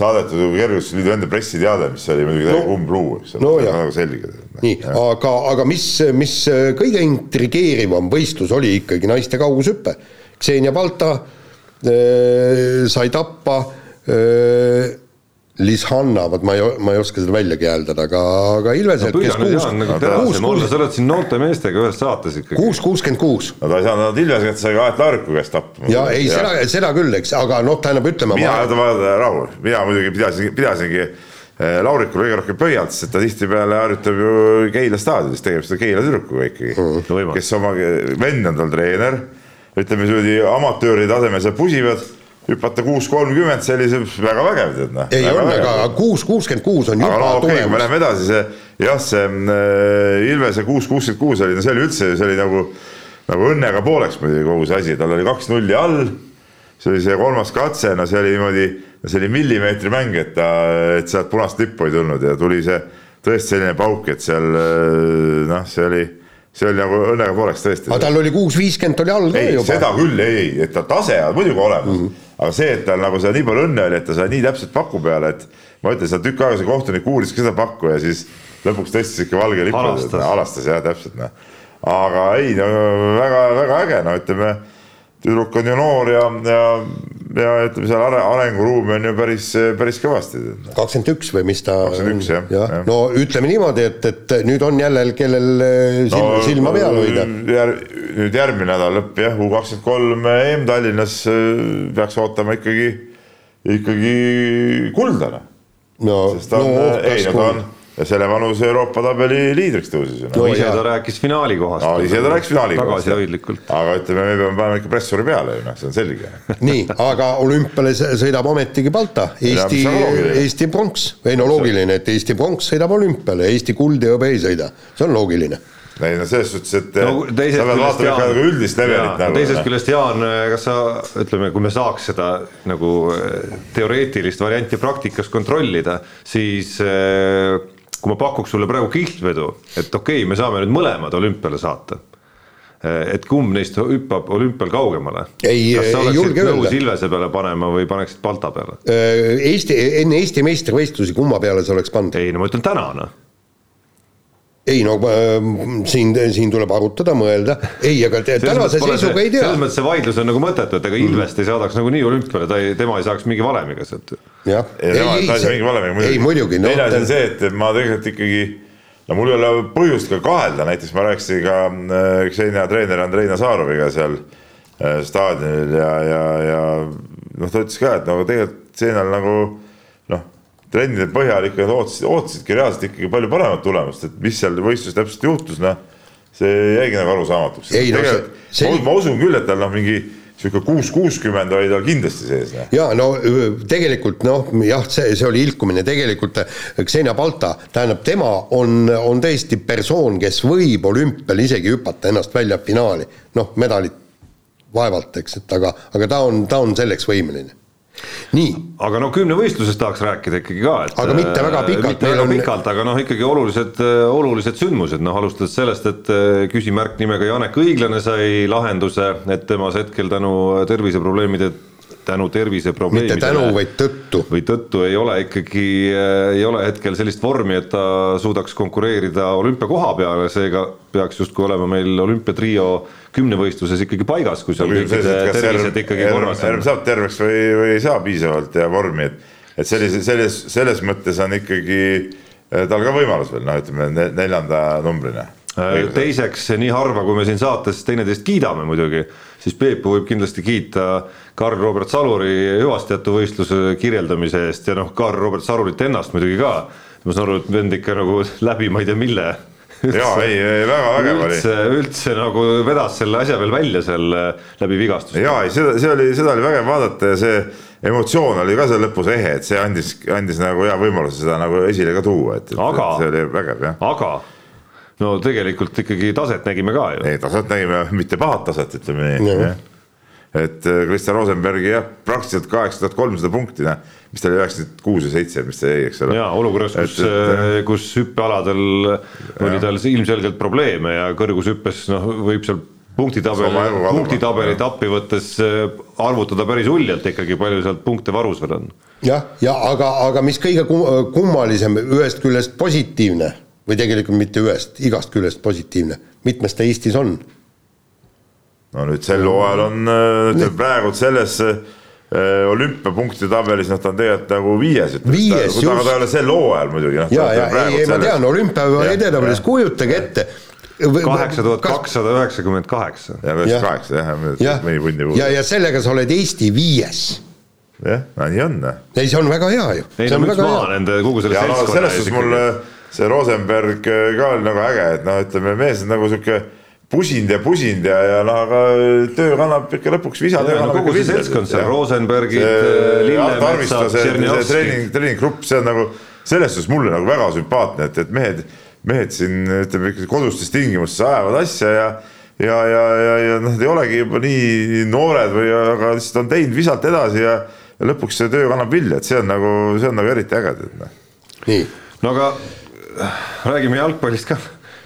saadetud Kergusliidu enda pressiteade, mis oli muidugi no, umbluu, eks ole no,, väga selge. nii, aga, aga mis, mis kõige intrigeerivam võistlus oli ikkagi naiste kaugushüpe. Ksenia Balta äh, sai tappa Lishanna, vot ma ei, ma ei oska seda väljagi hääldada, aga, aga Ilveselt no,, nagu kuus, kuus, sa oled siin noorte meestega ühes saates ikkagi. kuus, kuuskümmend kuus. no ta ei saanud Ilveselt, sai Aet Laariku käest tappa. ja ei, seda, seda küll, eks, aga noh, tähendab, ütleme. mina ma..., rahu, mina muidugi pidasin, pidasingi eh, Laurikule kõige rohkem pöialt, sest ta tihtipeale harjutab ju Keila staadionis, teeb seda Keila tüdrukuga ikkagi mm, -hmm. kes oma, vend on tal treener, ütleme niimoodi amatööri tasemel seal pusivad hüpata kuus kolmkümmend, see oli see väga vägev, tead noh. ei on, aga kuus kuuskümmend kuus on juba no, okay, tulemus. me läheme edasi, see jah, see äh, Ilvese kuus kuuskümmend kuus oli, no see oli üldse, see oli nagu, nagu õnnega pooleks muidugi kogu see asi, tal oli kaks nulli all. see oli see kolmas katse, no see oli niimoodi, see oli millimeetri mäng, et ta, et sealt punast lippu ei tulnud ja tuli see tõesti selline pauk, et seal äh, noh, see oli see oli nagu õnnega pooleks tõesti. aga tal oli kuus viiskümmend oli all ka juba. seda küll, ei, et ta tase on muidugi olemas mm, -hmm aga see, et tal nagu seda nii palju õnne oli, et ta sai nii täpselt paku peale, et ma ütlen, seal tükk aega see kohtunik uuris ka seda pakku ja siis lõpuks tõstis ikka valge lipu, alastas, alastas jah, täpselt noh. aga ei no väga-väga äge, no ütleme, tüdruk on ju noor ja, ja ja ütleme, seal are, arenguruumi on ju päris, päris kõvasti. kakskümmend üks või mis ta. kakskümmend üks jah ja. ja.. no ütleme niimoodi, et, et nüüd on jälle, kellel silma no, silma peal hoida jär,. nüüd järgmine nädal lõpp jah, U kakskümmend kolm EM Tallinnas äh, peaks ootama ikkagi, ikkagi kulda noh. no, no, no ei, no ta on ja selle vanuse Euroopa tabeli liidriks tõusis. no ise ta rääkis finaali kohast no,. ise ta rääkis finaali kohast. tagasihoidlikult. aga ütleme, me peame panema ikka pressuri peale ju noh, see on selge. [LAUGHS] nii, aga olümpiale sõidab ometigi Balta, Eesti, Eesti pronks, ei no loogiline, et Eesti pronks sõidab olümpiale, Eesti kuld ja hõbe ei sõida, see on loogiline ei no selles suhtes, et no, sa pead vaatama ikka nagu üldist levelit nagu. teisest noh. küljest Jaan, kas sa ütleme, kui me saaks seda nagu eh, teoreetilist varianti praktikas kontrollida, siis äh, kui ma pakuks sulle praegu kihlvedu, et okei okay,, me saame nüüd mõlemad olümpiale saata et kumb neist hüppab olümpial kaugemale? kas sa oleksid nõus Ilvese peale panema või paneksid Balta peale? Eesti, enne Eesti meistrivõistlusi, kumma peale sa oleks pannud? ei no ma ütlen täna noh ei no äh, siin, siin tuleb arutada, mõelda, ei, aga tänase seisuga ei tea. selles mõttes see vaidlus on nagu mõttetu, et ega mm. Ilvest ei saadaks nagunii olümpiale, ta ei, tema ei saaks mingi valemiga sealt. jah. ei, ei, ei, ta ei saa mingi valemiga muidugi. ei muidugi no,. teine asi on see, et ma tegelikult ikkagi, no mul ei ole põhjust ka kahelda, näiteks ma rääkisin ka äh, Xenia treeneri Andrei Nazaroviga seal äh, staadionil ja, ja, ja noh, ta ütles ka, et no tegelikult Xenial nagu noh, trennide põhjal ikka ootasid, ootasidki reaalselt ikkagi palju paremat tulemust, et mis seal võistluses täpselt juhtus, noh. see jäigi nagu arusaamatuks. no, see... ma usun küll, et tal noh, mingi sihuke kuus kuuskümmend oli tal kindlasti sees. ja no tegelikult noh, jah, see, see oli ilkumine, tegelikult Xenia Balta, tähendab, tema on, on tõesti persoon, kes võib olümpial isegi hüpata ennast välja finaali, noh, medalit vaevalt, eks, et aga, aga ta on, ta on selleks võimeline nii. aga no kümnevõistlusest tahaks rääkida ikkagi ka, et aga mitte väga pikalt. mitte väga on... pikalt, aga noh, ikkagi olulised, olulised sündmused, noh alustades sellest, et äh, küsimärk nimega Janek Õiglane sai lahenduse, et temas hetkel tänu terviseprobleemide tänu terviseprobleemidele. mitte tänu, vaid tõttu. või tõttu ei ole ikkagi, äh, ei ole hetkel sellist vormi, et ta suudaks konkureerida olümpiakoha peale, seega peaks justkui olema meil olümpiatrio kümnevõistluses ikkagi paigas, kui seal kõikide tervised ikkagi korras on. saab terveks või, või ei saa piisavalt ja vormi, et, et sellise, selles, selles mõttes on ikkagi äh, tal ka võimalus veel, noh, ütleme neljanda numbrina teiseks, nii harva, kui me siin saates teineteist kiidame muidugi, siis Peepu võib kindlasti kiita Karl-Robert Saluri hüvastijätuvõistluse kirjeldamise eest ja noh, Karl-Robert Salurit ennast muidugi ka. ma saan aru, et vend ikka nagu läbi ma ei tea mille jaa, ei, ei väga vägev oli. üldse, üldse nagu vedas selle asja veel välja seal läbi vigastust. jaa, ei seda, see oli, seda oli vägev vaadata ja see emotsioon oli ka seal lõpus ehe, et see andis, andis nagu hea võimaluse seda nagu esile ka tuua, et, et, et see oli vägev jah. aga no tegelikult ikkagi taset nägime ka ju. ei, taset nägime, mitte pahat taset, ütleme nii. et äh, Kristjan Rosenbergi jah, praktiliselt kaheksa tuhat kolmsada punkti, noh, mis ta oli üheksakümmend kuus või seitse, mis ta jäi, eks ole. ja olukorras, kus, äh, kus hüppealadel oli tal ilmselgelt probleeme ja kõrgushüppes noh, võib seal punktitabeli, punktitabelit appi võttes äh, arvutada päris uljalt ikkagi, palju sealt punkte varus veel on. jah, ja aga, aga mis kõige kummalisem, ühest küljest positiivne või tegelikult mitte ühest, igast küljest positiivne, mitmes ta Eestis on? no nüüd sel hooajal on, ütleme praegu selles äh, olümpiapunktide tabelis, noh, ta on tegelikult nagu viies. just. aga ta ei ole sel hooajal muidugi. ja, ja ei, ei ma tean, olümpia edetabelis, kujutage ette kaheksa tuhat kakssada üheksakümmend kaheksa. jah, üheksakümmend kaheksa jah, mõni punni puudu. ja, ja sellega sa oled Eesti viies jah, no nii on. ei, see on väga hea ju. ei no müts maha nende kogu selle seltskonna. selles suhtes mul see Rosenberg äh, ka oli nagu äge, et noh, ütleme mees on nagu sihuke pusinud ja pusinud ja, ja noh, aga töö kannab ikka lõpuks visa. No, kogu see seltskond seal, Rosenbergid, Lillemetsad, Tšernjovski. treening, treeninggrupp, see on nagu selles suhtes mulle nagu väga sümpaatne, et, et mehed, mehed siin ütleme kodustes tingimustes ajavad asja ja ja, ja, ja, ja noh, nad ei olegi juba nii noored või, aga lihtsalt on teinud visalt edasi ja, ja lõpuks see töö kannab vilja, et see on nagu, see on nagu eriti äge. Noh. nii, no aga räägime jalgpallist ka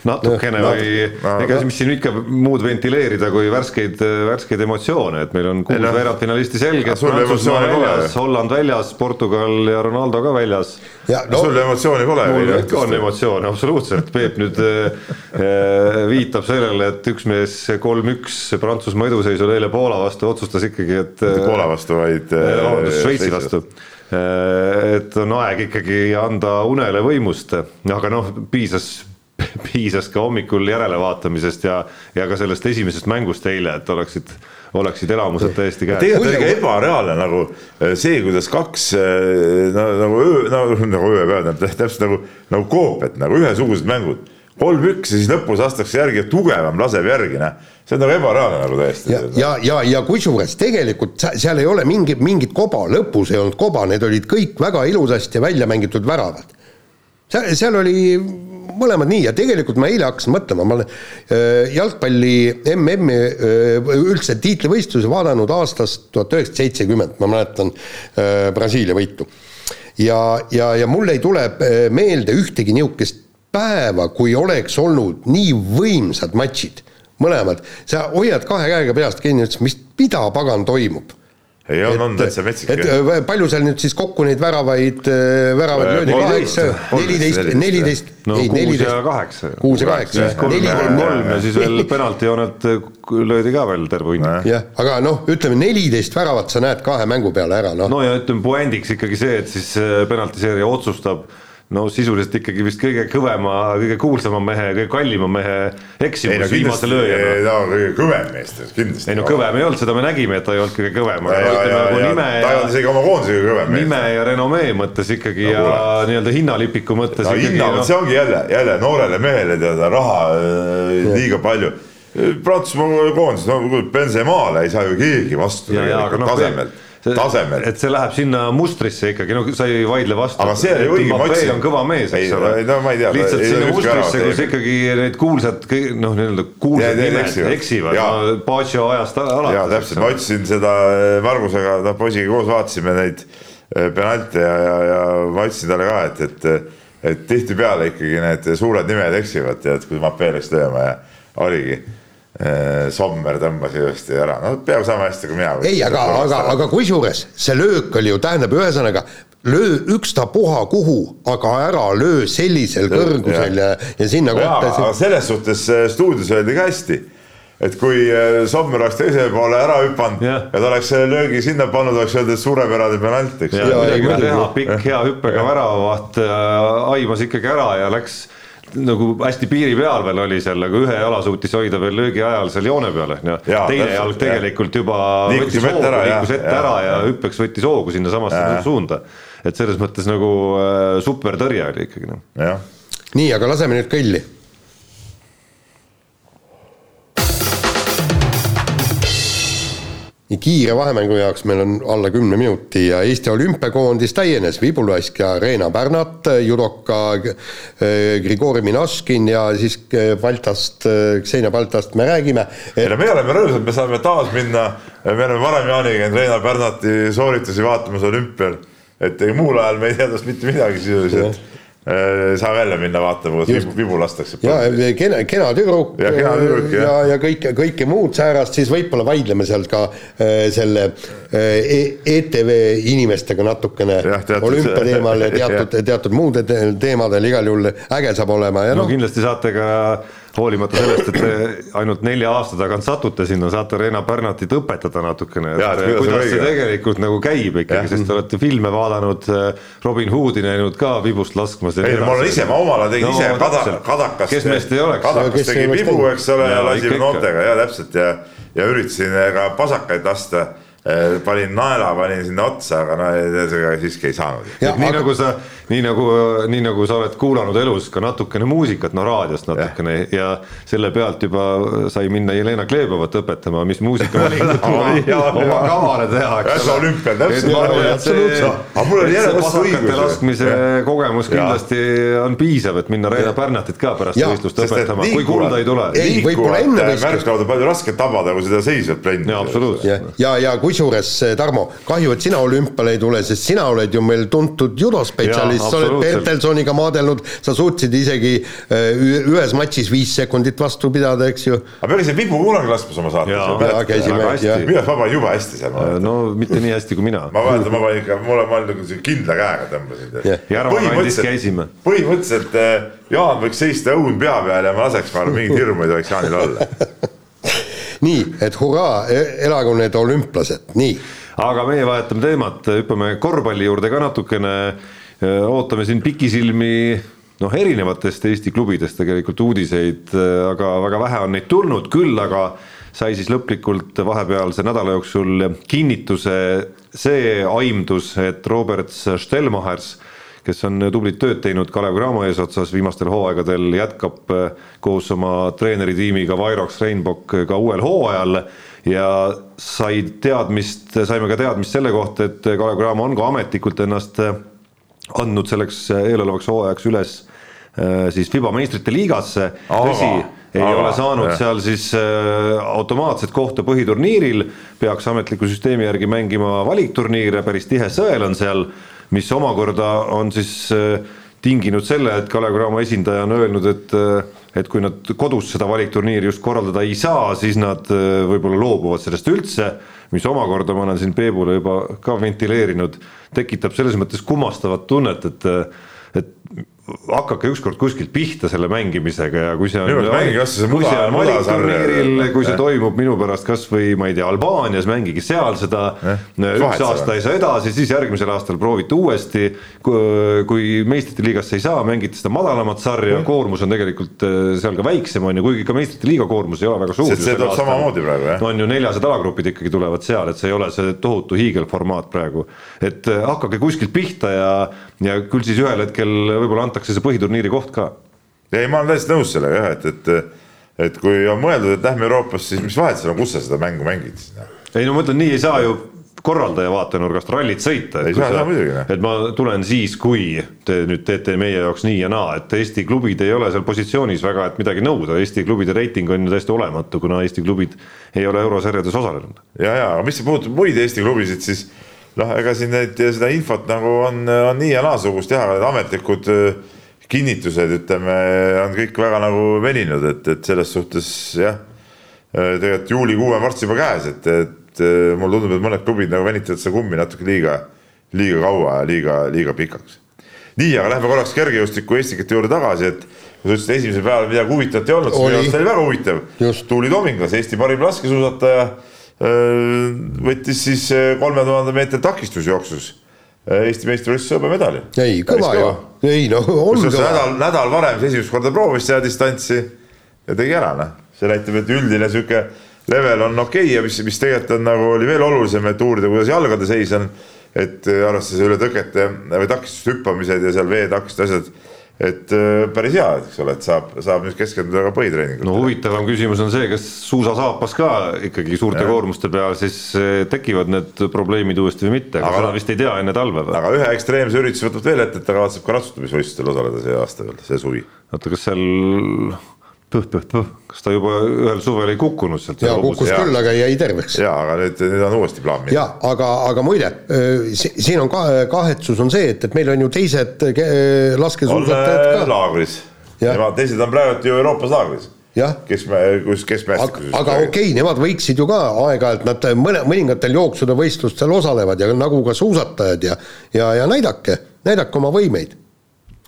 natukene no, või no, ega mis siin ikka muud ventileerida kui värskeid, värskeid emotsioone, et meil on kuus no, veerandfinalisti selged, Prantsusmaa väljas, Holland väljas, Portugal ja Ronaldo ka väljas. No, sul emotsiooni pole? mul ikka on emotsioone, absoluutselt, Peep nüüd äh, viitab sellele, et üks mees kolm-üks Prantsusmaa eduseisul eile Poola vastu otsustas ikkagi, et mitte Poola vastu, vaid äh, vabandust, Šveitsi vastu. Äh, et on aeg ikkagi anda unele võimust, aga noh, piisas [LAUGHS] piisas ka hommikul järelevaatamisest ja, ja ka sellest esimesest mängust eile, et oleksid, oleksid elamused täiesti käes. tegelikult oli ka ebareaalne nagu äh, see, kuidas kaks äh, no, nagu öö, nagu, nagu ööpäev, täpselt nagu, nagu koopiat nagu ühesugused mängud kolm-üks ja siis lõpus lastakse järgi ja tugevam laseb järgi, noh. see on nagu ebareaalne nagu täiesti. ja, ja, ja, ja kusjuures tegelikult seal ei ole mingi, mingit koba, lõpus ei olnud koba, need olid kõik väga ilusasti välja mängitud väravad. seal, seal oli mõlemad nii ja tegelikult ma eile hakkasin mõtlema, ma olen äh, jalgpalli MM-i äh, üldse tiitlivõistlusi vaadanud aastast tuhat üheksasada seitsekümmend, ma mäletan äh, Brasiilia võitu. ja, ja, ja mul ei tule meelde ühtegi niisugust päeva, kui oleks olnud nii võimsad matšid, mõlemad, sa hoiad kahe käega peast kinni, ütlesid, mis, mida pagan toimub ei on, on täitsa metsik. et äh, palju seal nüüd siis kokku neid väravaid, äh, väravaid löödi, kaheksa, neliteist, neliteist, ei neliteist. kuus ja kaheksa. kuus ja kaheksa, kolm ja siis veel [LAUGHS] penaltijoonelt äh, löödi ka veel terve hunnik. jah, aga noh, ütleme neliteist väravat sa näed kahe mängu peale ära, noh. no ja ütleme puändiks ikkagi see, et siis penaltiseerija otsustab no sisuliselt ikkagi vist kõige kõvema, kõige kuulsama mehe, kõige kallima mehe eksimus no, viimase lööjana. no kõige kõvem meist kindlasti. ei no kõvem ei olnud, seda me nägime, et ta ei olnud kõige kõvem. ta ei olnud isegi oma koondise kõige kõvem mees. nime ja renomee mõttes ikkagi no, ja nii-öelda hinnalipiku mõttes no,. hinna, no, see ongi jälle, jälle noorele mehele teada raha äh, liiga palju Prantsusmaa koondis, no Benzemaale ei saa ju keegi vastu no, tasemelt tasemel. et see läheb sinna mustrisse ikkagi, no sa ei vaidle vastu. aga see oli õige, ma ütlesin. on kõva mees, eks ole. no ma ei tea. lihtsalt sinna mustrisse, kus ikkagi need kuulsad, noh, nii-öelda kuulsad nimed eksivad, no Pacio ajast alates. jaa, täpselt, ma otsisin seda eh, Margusega, noh poisiga koos vaatasime neid eh, penante ja, ja, ja ma ütlesin talle ka, et, et et tihtipeale ikkagi need suured nimed eksivad, tead, kui Mbappé läks lööma ja oligi Sommer tõmbas ilusti ära, no peaaegu sama hästi kui mina. ei, aga, aga, aga kusjuures see löök oli ju, tähendab, ühesõnaga löö ükstapuha kuhu, aga ära löö sellisel kõrgusel ja, ja, ja sinna kohta. aga selles suhtes äh, stuudios öeldi ka hästi, et kui äh, Sommer oleks teisele poole ära hüpanud ja. ja ta oleks löögi sinna pannud, oleks öeldud, et suurepärane penalt, eks. pikk hea hüppega väravavaht aimas ikkagi ära ja läks nagu hästi piiri peal veel oli seal, nagu ühe jala suutis hoida veel löögi ajal seal joone peal, on ju. teine jalg tegelikult juba liikus võttis hoogu, liikus ette ära ja, ja hüppeks võttis hoogu sinnasamasse suunda. et selles mõttes nagu äh, super tõrje oli ikkagi noh. nii, aga laseme nüüd kõlli nii kiire vahemängu jaoks meil on alla kümne minuti ja Eesti olümpiakoondis täienes, Vibulask ja Reena Pärnat, judoka äh, Grigori Minaškin ja siis äh, Baltast, Xenia Baltast me räägime. Et.... ei no me oleme rõõmsad, me saame taas minna, me oleme varem Jaaniga Reena Pärnati sooritusi vaatamas olümpial, et muul ajal me ei tea tast mitte midagi sisuliselt saa välja minna vaatama, kuidas vibu lastakse. ja kena, kena tüdruk ja, kena tüdruk, ja, ja, ja kõike, kõike muud säärast, siis võib-olla vaidleme sealt ka äh, selle äh, ETV inimestega natukene olümpia teemal ja [LAUGHS] teatud, teatud muude teemadel, igal juhul äge saab olema ja noh. no kindlasti saate ka hoolimata sellest, et te ainult nelja aasta tagant satute sinna, saate Reena Pärnatit õpetada natukene, et kuidas, see tegelikult nagu käib ikkagi, sest te olete filme vaadanud, Robin Hoodi näinud ka vibust laskmas. ei, ma olen ise, ma omal ajal tegin no, ise kada, kadakast. kes meist ei oleks. kadakas tegi vibu, eks ole, ja lasi noortega. Ja täpselt ja, ja üritasin ka pasakaid lasta. Äh, panin naela, panin sinna otsa, aga no ega siiski ei saanud. nii aga... nagu sa, nii nagu, nii nagu sa oled kuulanud elus ka natukene muusikat, no raadiost natukene ja, ja selle pealt juba sai minna Jelena Glebovat õpetama, mis muusikavalikut [LAUGHS] oma kavale teha. olümpial täpselt. laskmise kogemus kindlasti on piisav, et minna Reena Pärnatit ka pärast võistlust õpetama, kui kulda ei tule. ei, võib-olla enne võistlust. märklauda palju raskem tabada, kui seda seisvat plendi. absoluutselt. ja, ja kui kusjuures, eh, Tarmo, kahju, et sina olümpiale ei tule, sest sina oled ju meil tuntud judospetsialist, sa oled Bertelsoniga maadelnud, sa suutsid isegi eh, ühes matšis viis sekundit vastu pidada, eks ju. aga me käisime Vibu kunagi laskmas oma saates. minu arust ma panin jube hästi seal. Äh, no mitte nii hästi kui mina. ma mäletan, ma panin ikka, mul on, ma olin nagu kindla käega tõmbasin. Järva kandis käisime. põhimõtteliselt eh, Jaan võiks seista õun pea peal ja ma laseks, ma arvan, mingit hirmu ei tohiks Jaanil olla [LAUGHS] et hurraa, e, elagu need olümplased, nii. aga meie vahetame teemat, hüppame korvpalli juurde ka natukene, e, ootame siin pikisilmi noh, erinevatest Eesti klubidest tegelikult uudiseid, e, aga väga vähe on neid tulnud, küll aga sai siis lõplikult vahepealse nädala jooksul kinnituse see aimdus, et Robert Stelmachers kes on tublit tööd teinud Kalev Cramo eesotsas viimastel hooaegadel, jätkab äh, koos oma treeneritiimiga Vairoks Reinbok ka uuel hooajal. Ja sai teadmist, saime ka teadmist selle kohta, et Kalev Cramo on ka ametlikult ennast äh, andnud selleks äh, eelolevaks hooajaks üles siis FIBA meistrite liigasse, tõsi, ei Aga, ole saanud jah. seal siis äh, automaatset kohta põhiturniiril, peaks ametliku süsteemi järgi mängima valikturniire, päris tihe sõel on seal mis omakorda on siis äh, tinginud selle, et Kalev Cramo esindaja on öelnud, et äh, et kui nad kodus seda valikturniiri just korraldada ei saa, siis nad äh, võib-olla loobuvad sellest üldse, mis omakorda, ma olen siin Peebule juba ka ventileerinud, tekitab selles mõttes kummastavat tunnet, et et hakake ükskord kuskilt pihta selle mängimisega ja kui see on. kui see on valikturniiril, kui see toimub minu pärast kasvõi ma ei tea, Albaanias, mängige seal seda eh,. üks aasta ei saa edasi, siis järgmisel aastal proovite uuesti. kui meistrite liigasse ei saa, mängite seda madalamat sarja mm., koormus on tegelikult eh, seal ka väiksem on ju, kuigi ka meistrite liiga koormus ei ole väga suur. see tuleb samamoodi praegu jah. on ju neljased alagrupid ikkagi tulevad seal, et see ei ole see tohutu hiigelformaat praegu. et eh, hakake kuskilt pihta ja, ja küll siis ühel hetkel võib-olla antakse see põhiturniiri koht ka. ei, ma olen täiesti nõus sellega jah, et, et, et kui on mõeldud, et lähme Euroopasse, siis mis vahet seal on, kus sa seda mängu mängid siis? Noh. ei no ma ütlen, nii ei saa ju korraldaja vaatenurgast rallit sõita, et, saa, sa, et ma tulen siis, kui te nüüd teete meie jaoks nii ja naa, et Eesti klubid ei ole seal positsioonis väga, et midagi nõuda, Eesti klubide reiting on ju täiesti olematu, kuna Eesti klubid ei ole eurosarjades osalenud. ja, ja aga mis puudutab muid Eesti klubisid, siis noh, ega siin neid, seda infot nagu on, on nii ja naasugust jah, need ametlikud äh, kinnitused, ütleme, on kõik väga nagu veninud, et, et selles suhtes jah, äh, tegelikult juulikuu on varsti juba käes, et, et äh, mulle tundub, et mõned klubid nagu venitavad seda kummi natuke liiga, liiga kaua ja liiga, liiga pikaks. nii, aga lähme korraks kergejõustiku Estikate juurde tagasi, et sa ütlesid, esimesel päeval midagi huvitavat ei olnud, arust oli väga huvitav. Tuuli Tomingas, Eesti parim laskesuusataja võttis siis kolme tuhande meetri takistusjooksus Eesti meistrivõistluse hõbemedali. ei, kõva ju, ei no on kõva. nädal, nädal varem siis esimest korda proovis seda distantsi ja tegi ära, noh. see näitab, et üldine sihuke level on okei okay ja mis, mis tegelikult on nagu oli veel olulisem, et uurida, kuidas jalgade seis on. et arvestades üle tõkete või takistuste hüppamised ja seal veetakistused, asjad et äh, päris hea, eks ole, et saab, saab nüüd keskenduda ka põhitreeningutele. no huvitavam küsimus on see, kas suusasaapas ka ikkagi suurte ja. koormuste peal siis äh, tekivad need probleemid uuesti või mitte, aga seda vist ei tea enne talve või? aga ühe ekstreemse ürituse võtab veel ette, et ta kavatseb ka ratsutamisvõistlustel osaleda see aasta veel, see suvi. oota, kas seal põh-põh-põh, kas ta juba ühel suvel ei kukkunud sealt? jaa, kukkus ja. küll, aga jäi terveks. jaa, aga nüüd, nüüd on uuesti plaan minna. jaa, aga, aga muide, siin on ka kahetsus on see, et, et meil on ju teised laskesuusatajad ka. laagris, nemad teised on praegu ju Euroopas laagris kes me, kus, kes me aga, aga okei okay,, nemad võiksid ju ka aeg-ajalt, nad mõne, mõningatel jooksude võistlustel osalevad ja nagu ka suusatajad ja ja, ja näidake, näidake oma võimeid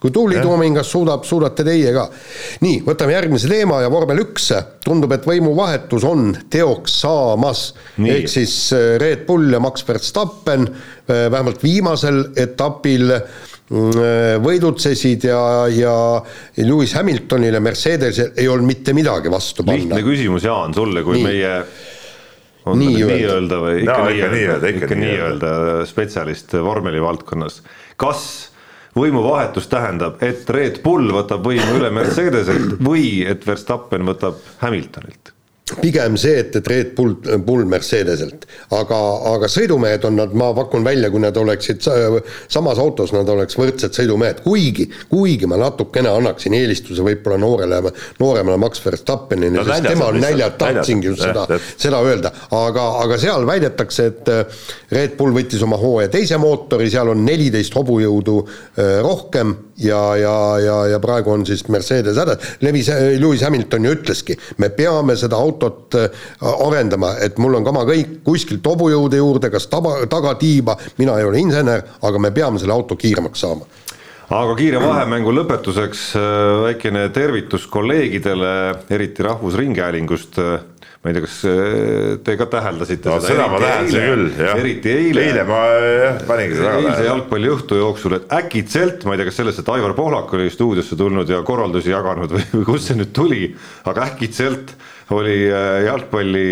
kui Tuuli Toomingas suudab, suudate teie ka. nii, võtame järgmise teema ja vormel üks, tundub, et võimuvahetus on teoks saamas. ehk siis äh, Red Bull ja Max Verstappen äh, vähemalt viimasel etapil mm, äh, võidutsesid ja, ja Lewis Hamiltonile Mercedesel ei olnud mitte midagi vastu panna. lihtne küsimus, Jaan, sulle kui nii. meie on nii-öelda nii või ikka nii-öelda, ikka nii-öelda spetsialist vormeli valdkonnas, kas võimuvahetus tähendab, et Red Bull võtab võimu üle Mercedeselt või et Verstappen võtab Hamiltonilt pigem see, et, et Red Bull, Bull Mercedeselt, aga, aga sõidumehed on nad, ma pakun välja, kui nad oleksid samas autos, nad oleks võrdsed sõidumehed, kuigi, kuigi ma natukene annaksin eelistuse võib-olla noorele, nooremale Max Verstappenile no,, sest tema on näljad, tahtsingi just seda, seda öelda, aga, aga seal väidetakse, et äh, Red Bull võttis oma hooaja teise mootori, seal on neliteist hobujõudu äh, rohkem ja, ja, ja, ja praegu on siis Mercedes hädas, Lewis, Lewis Hamilton ju ütleski, me peame seda autot autot äh, arendama, et mul on kama kõik kuskilt hobujõude juurde, kas taba, tagatiiba, mina ei ole insener, aga me peame selle auto kiiremaks saama aga kiire vahemängu lõpetuseks äh, väikene tervitus kolleegidele, eriti Rahvusringhäälingust äh, ma ei tea, kas te ka täheldasite no, seda, seda ma täheldasin küll, jah. eriti eile. eile ma jah, paningi seda tähele. eilse jalgpalliõhtu jooksul, et äkitselt, ma ei tea, kas sellest, et Aivar Pohlak oli stuudiosse tulnud ja korraldusi jaganud või, või [LAUGHS] kust see nüüd tuli, aga äkitselt oli äh, jalgpalli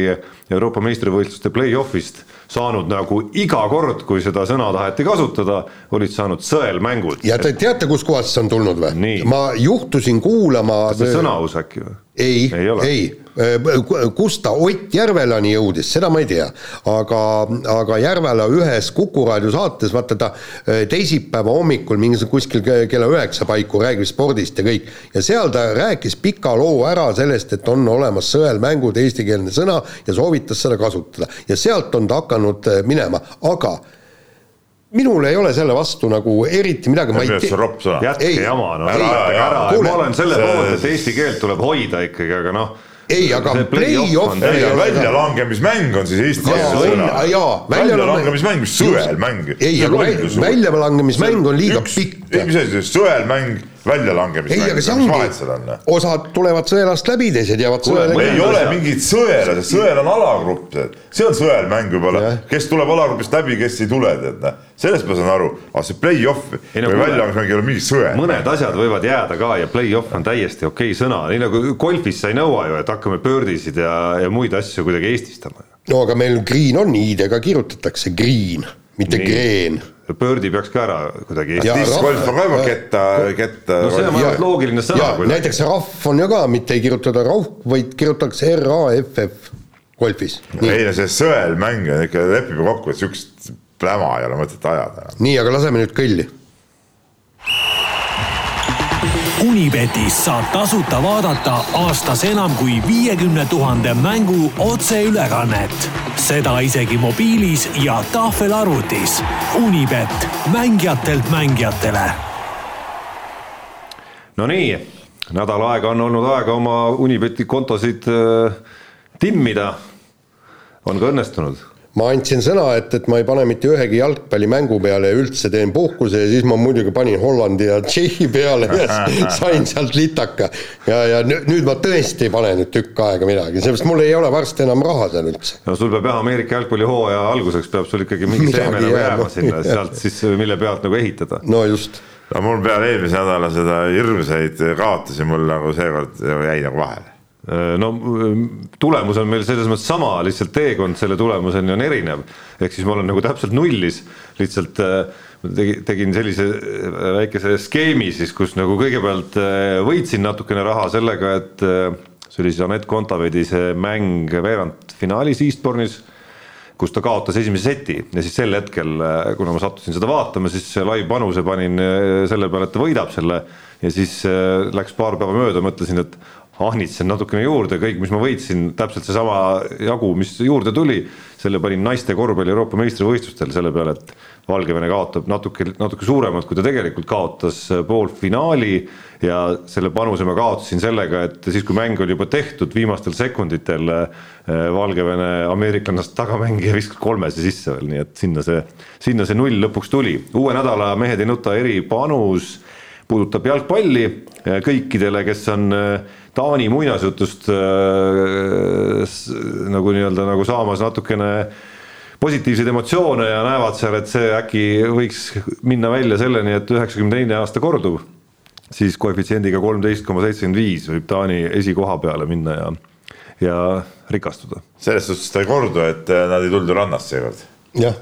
Euroopa meistrivõistluste play-off'ist saanud nagu iga kord, kui seda sõna taheti kasutada, olid saanud sõelmängud. ja te teate, kuskohast see on tulnud või? ma juhtusin kuulama. kas see sõnaus äkki või? Ei, ei, ei., Äh, kust ta Ott Järvelani jõudis, seda ma ei tea. aga, aga Järvela ühes Kuku raadio saates, vaata ta äh, teisipäeva hommikul mingisugune kuskil kella üheksa paiku räägib spordist ja kõik. ja seal ta rääkis pika loo ära sellest, et on olemas sõelmängud, eestikeelne sõna ja soovitas seda kasutada. ja sealt on ta hakanud äh, minema, aga minul ei ole selle vastu nagu eriti midagi. jätke jama, no lõpetage ära, ma olen selle poolt, et eesti keelt tuleb hoida ikkagi, aga noh ei, aga play-off play väljalangemismäng on siis Eesti sõna. jaa, väljalangemismäng, mis sõelmäng. ei, aga väljalangemismäng on liiga pikk. ei, mis asi see sõelmäng, väljalangemist. ei, aga see ongi, osad tulevad sõelast läbi, teised jäävad sõele. ei ole mingit sõela, sõel on alagrupp, see on sõelmäng võib-olla, kes tuleb alagrupist läbi, kes ei tule, tead noh. sellest ma saan aru, aga see play-off või no, väljalangemismäng ei ole mingi sõel. mõned asjad võivad jääda ka ja play-off on täiesti okei okay sõna, nii nagu golfis sa ei nõua ju, et hakkame pöördisid ja, ja muid asju kuidagi eestistama. no aga meil green on i-dega kirjutatakse green, mitte nii. green Birdi peaks ka ära kuidagi. discgolf on ka juba ketta, ketta. no see on ainult loogiline sõna. näiteks rahv on ju ka, mitte ei kirjutada rauh, vaid kirjutatakse R-A-F-F golfis. ei no see sõelmäng on ikka, lepime kokku, et siukest pläma ei ole mõtet ajada. nii, aga laseme nüüd kõlli Unibetis saab tasuta vaadata aastas enam kui viiekümne tuhande mängu otseülekannet. seda isegi mobiilis ja tahvelarvutis. Unibet, mängijatelt mängijatele. Nonii, nädal aega on olnud aega oma Unibeti kontosid äh, timmida. on ka õnnestunud ma andsin sõna, et, et ma ei pane mitte ühegi jalgpallimängu peale ja üldse teen puhkuse ja siis ma muidugi panin Hollandi ja Tšehhi peale ja [LAUGHS] sain sealt litaka. ja, ja nüüd, ma tõesti ei pane nüüd tükk aega midagi, sellepärast mul ei ole varsti enam raha seal üldse. no sul peab jah, Ameerika jalgpallihooaja alguseks peab sul ikkagi mingi seeme nagu jääma sinna, [LAUGHS] sealt siis, mille pealt nagu ehitada. no just. no mul peale eelmise nädala seda hirmsaid kaotusi mul nagu seekord jäi nagu vahele no äh, tulemus on meil selles mõttes sama, lihtsalt teekond selle tulemuseni on erinev. ehk siis ma olen nagu täpselt nullis, lihtsalt äh, tegin, tegin sellise väikese skeemi siis, kus nagu kõigepealt võitsin natukene raha sellega, et see oli siis Anett Kontaveidi see mäng veerandfinaalis Eastbourne'is kus ta kaotas esimese seti ja siis sel hetkel, kuna ma sattusin seda vaatama, siis live panuse panin selle peale, et ta võidab selle ja siis läks paar päeva mööda, mõtlesin, et ahnitsen natukene juurde, kõik, mis ma võitsin, täpselt seesama jagu, mis juurde tuli, selle panin naiste korvpalli Euroopa meistrivõistlustel selle peale, et Valgevene kaotab natuke, natuke suuremat, kui ta tegelikult kaotas poolfinaali ja selle panuse ma kaotasin sellega, et siis, kui mäng oli juba tehtud, viimastel sekunditel eh, Valgevene ameeriklannast tagamängija viskas kolmese sisse veel, nii et sinna see, sinna see null lõpuks tuli. uue nädala Mehed ei nuta eripanus puudutab jalgpalli kõikidele, kes on äh, Taani muinasjutust äh, nagu nii-öelda nagu saamas natukene positiivseid emotsioone ja näevad seal, et see äkki võiks minna välja selleni, et üheksakümne teine aasta kordub, siis koefitsiendiga kolmteist koma seitsekümmend viis võib Taani esikoha peale minna ja, ja rikastuda. selles suhtes ta ei kordu, et äh, nad ei tulnud rannast seekord. jah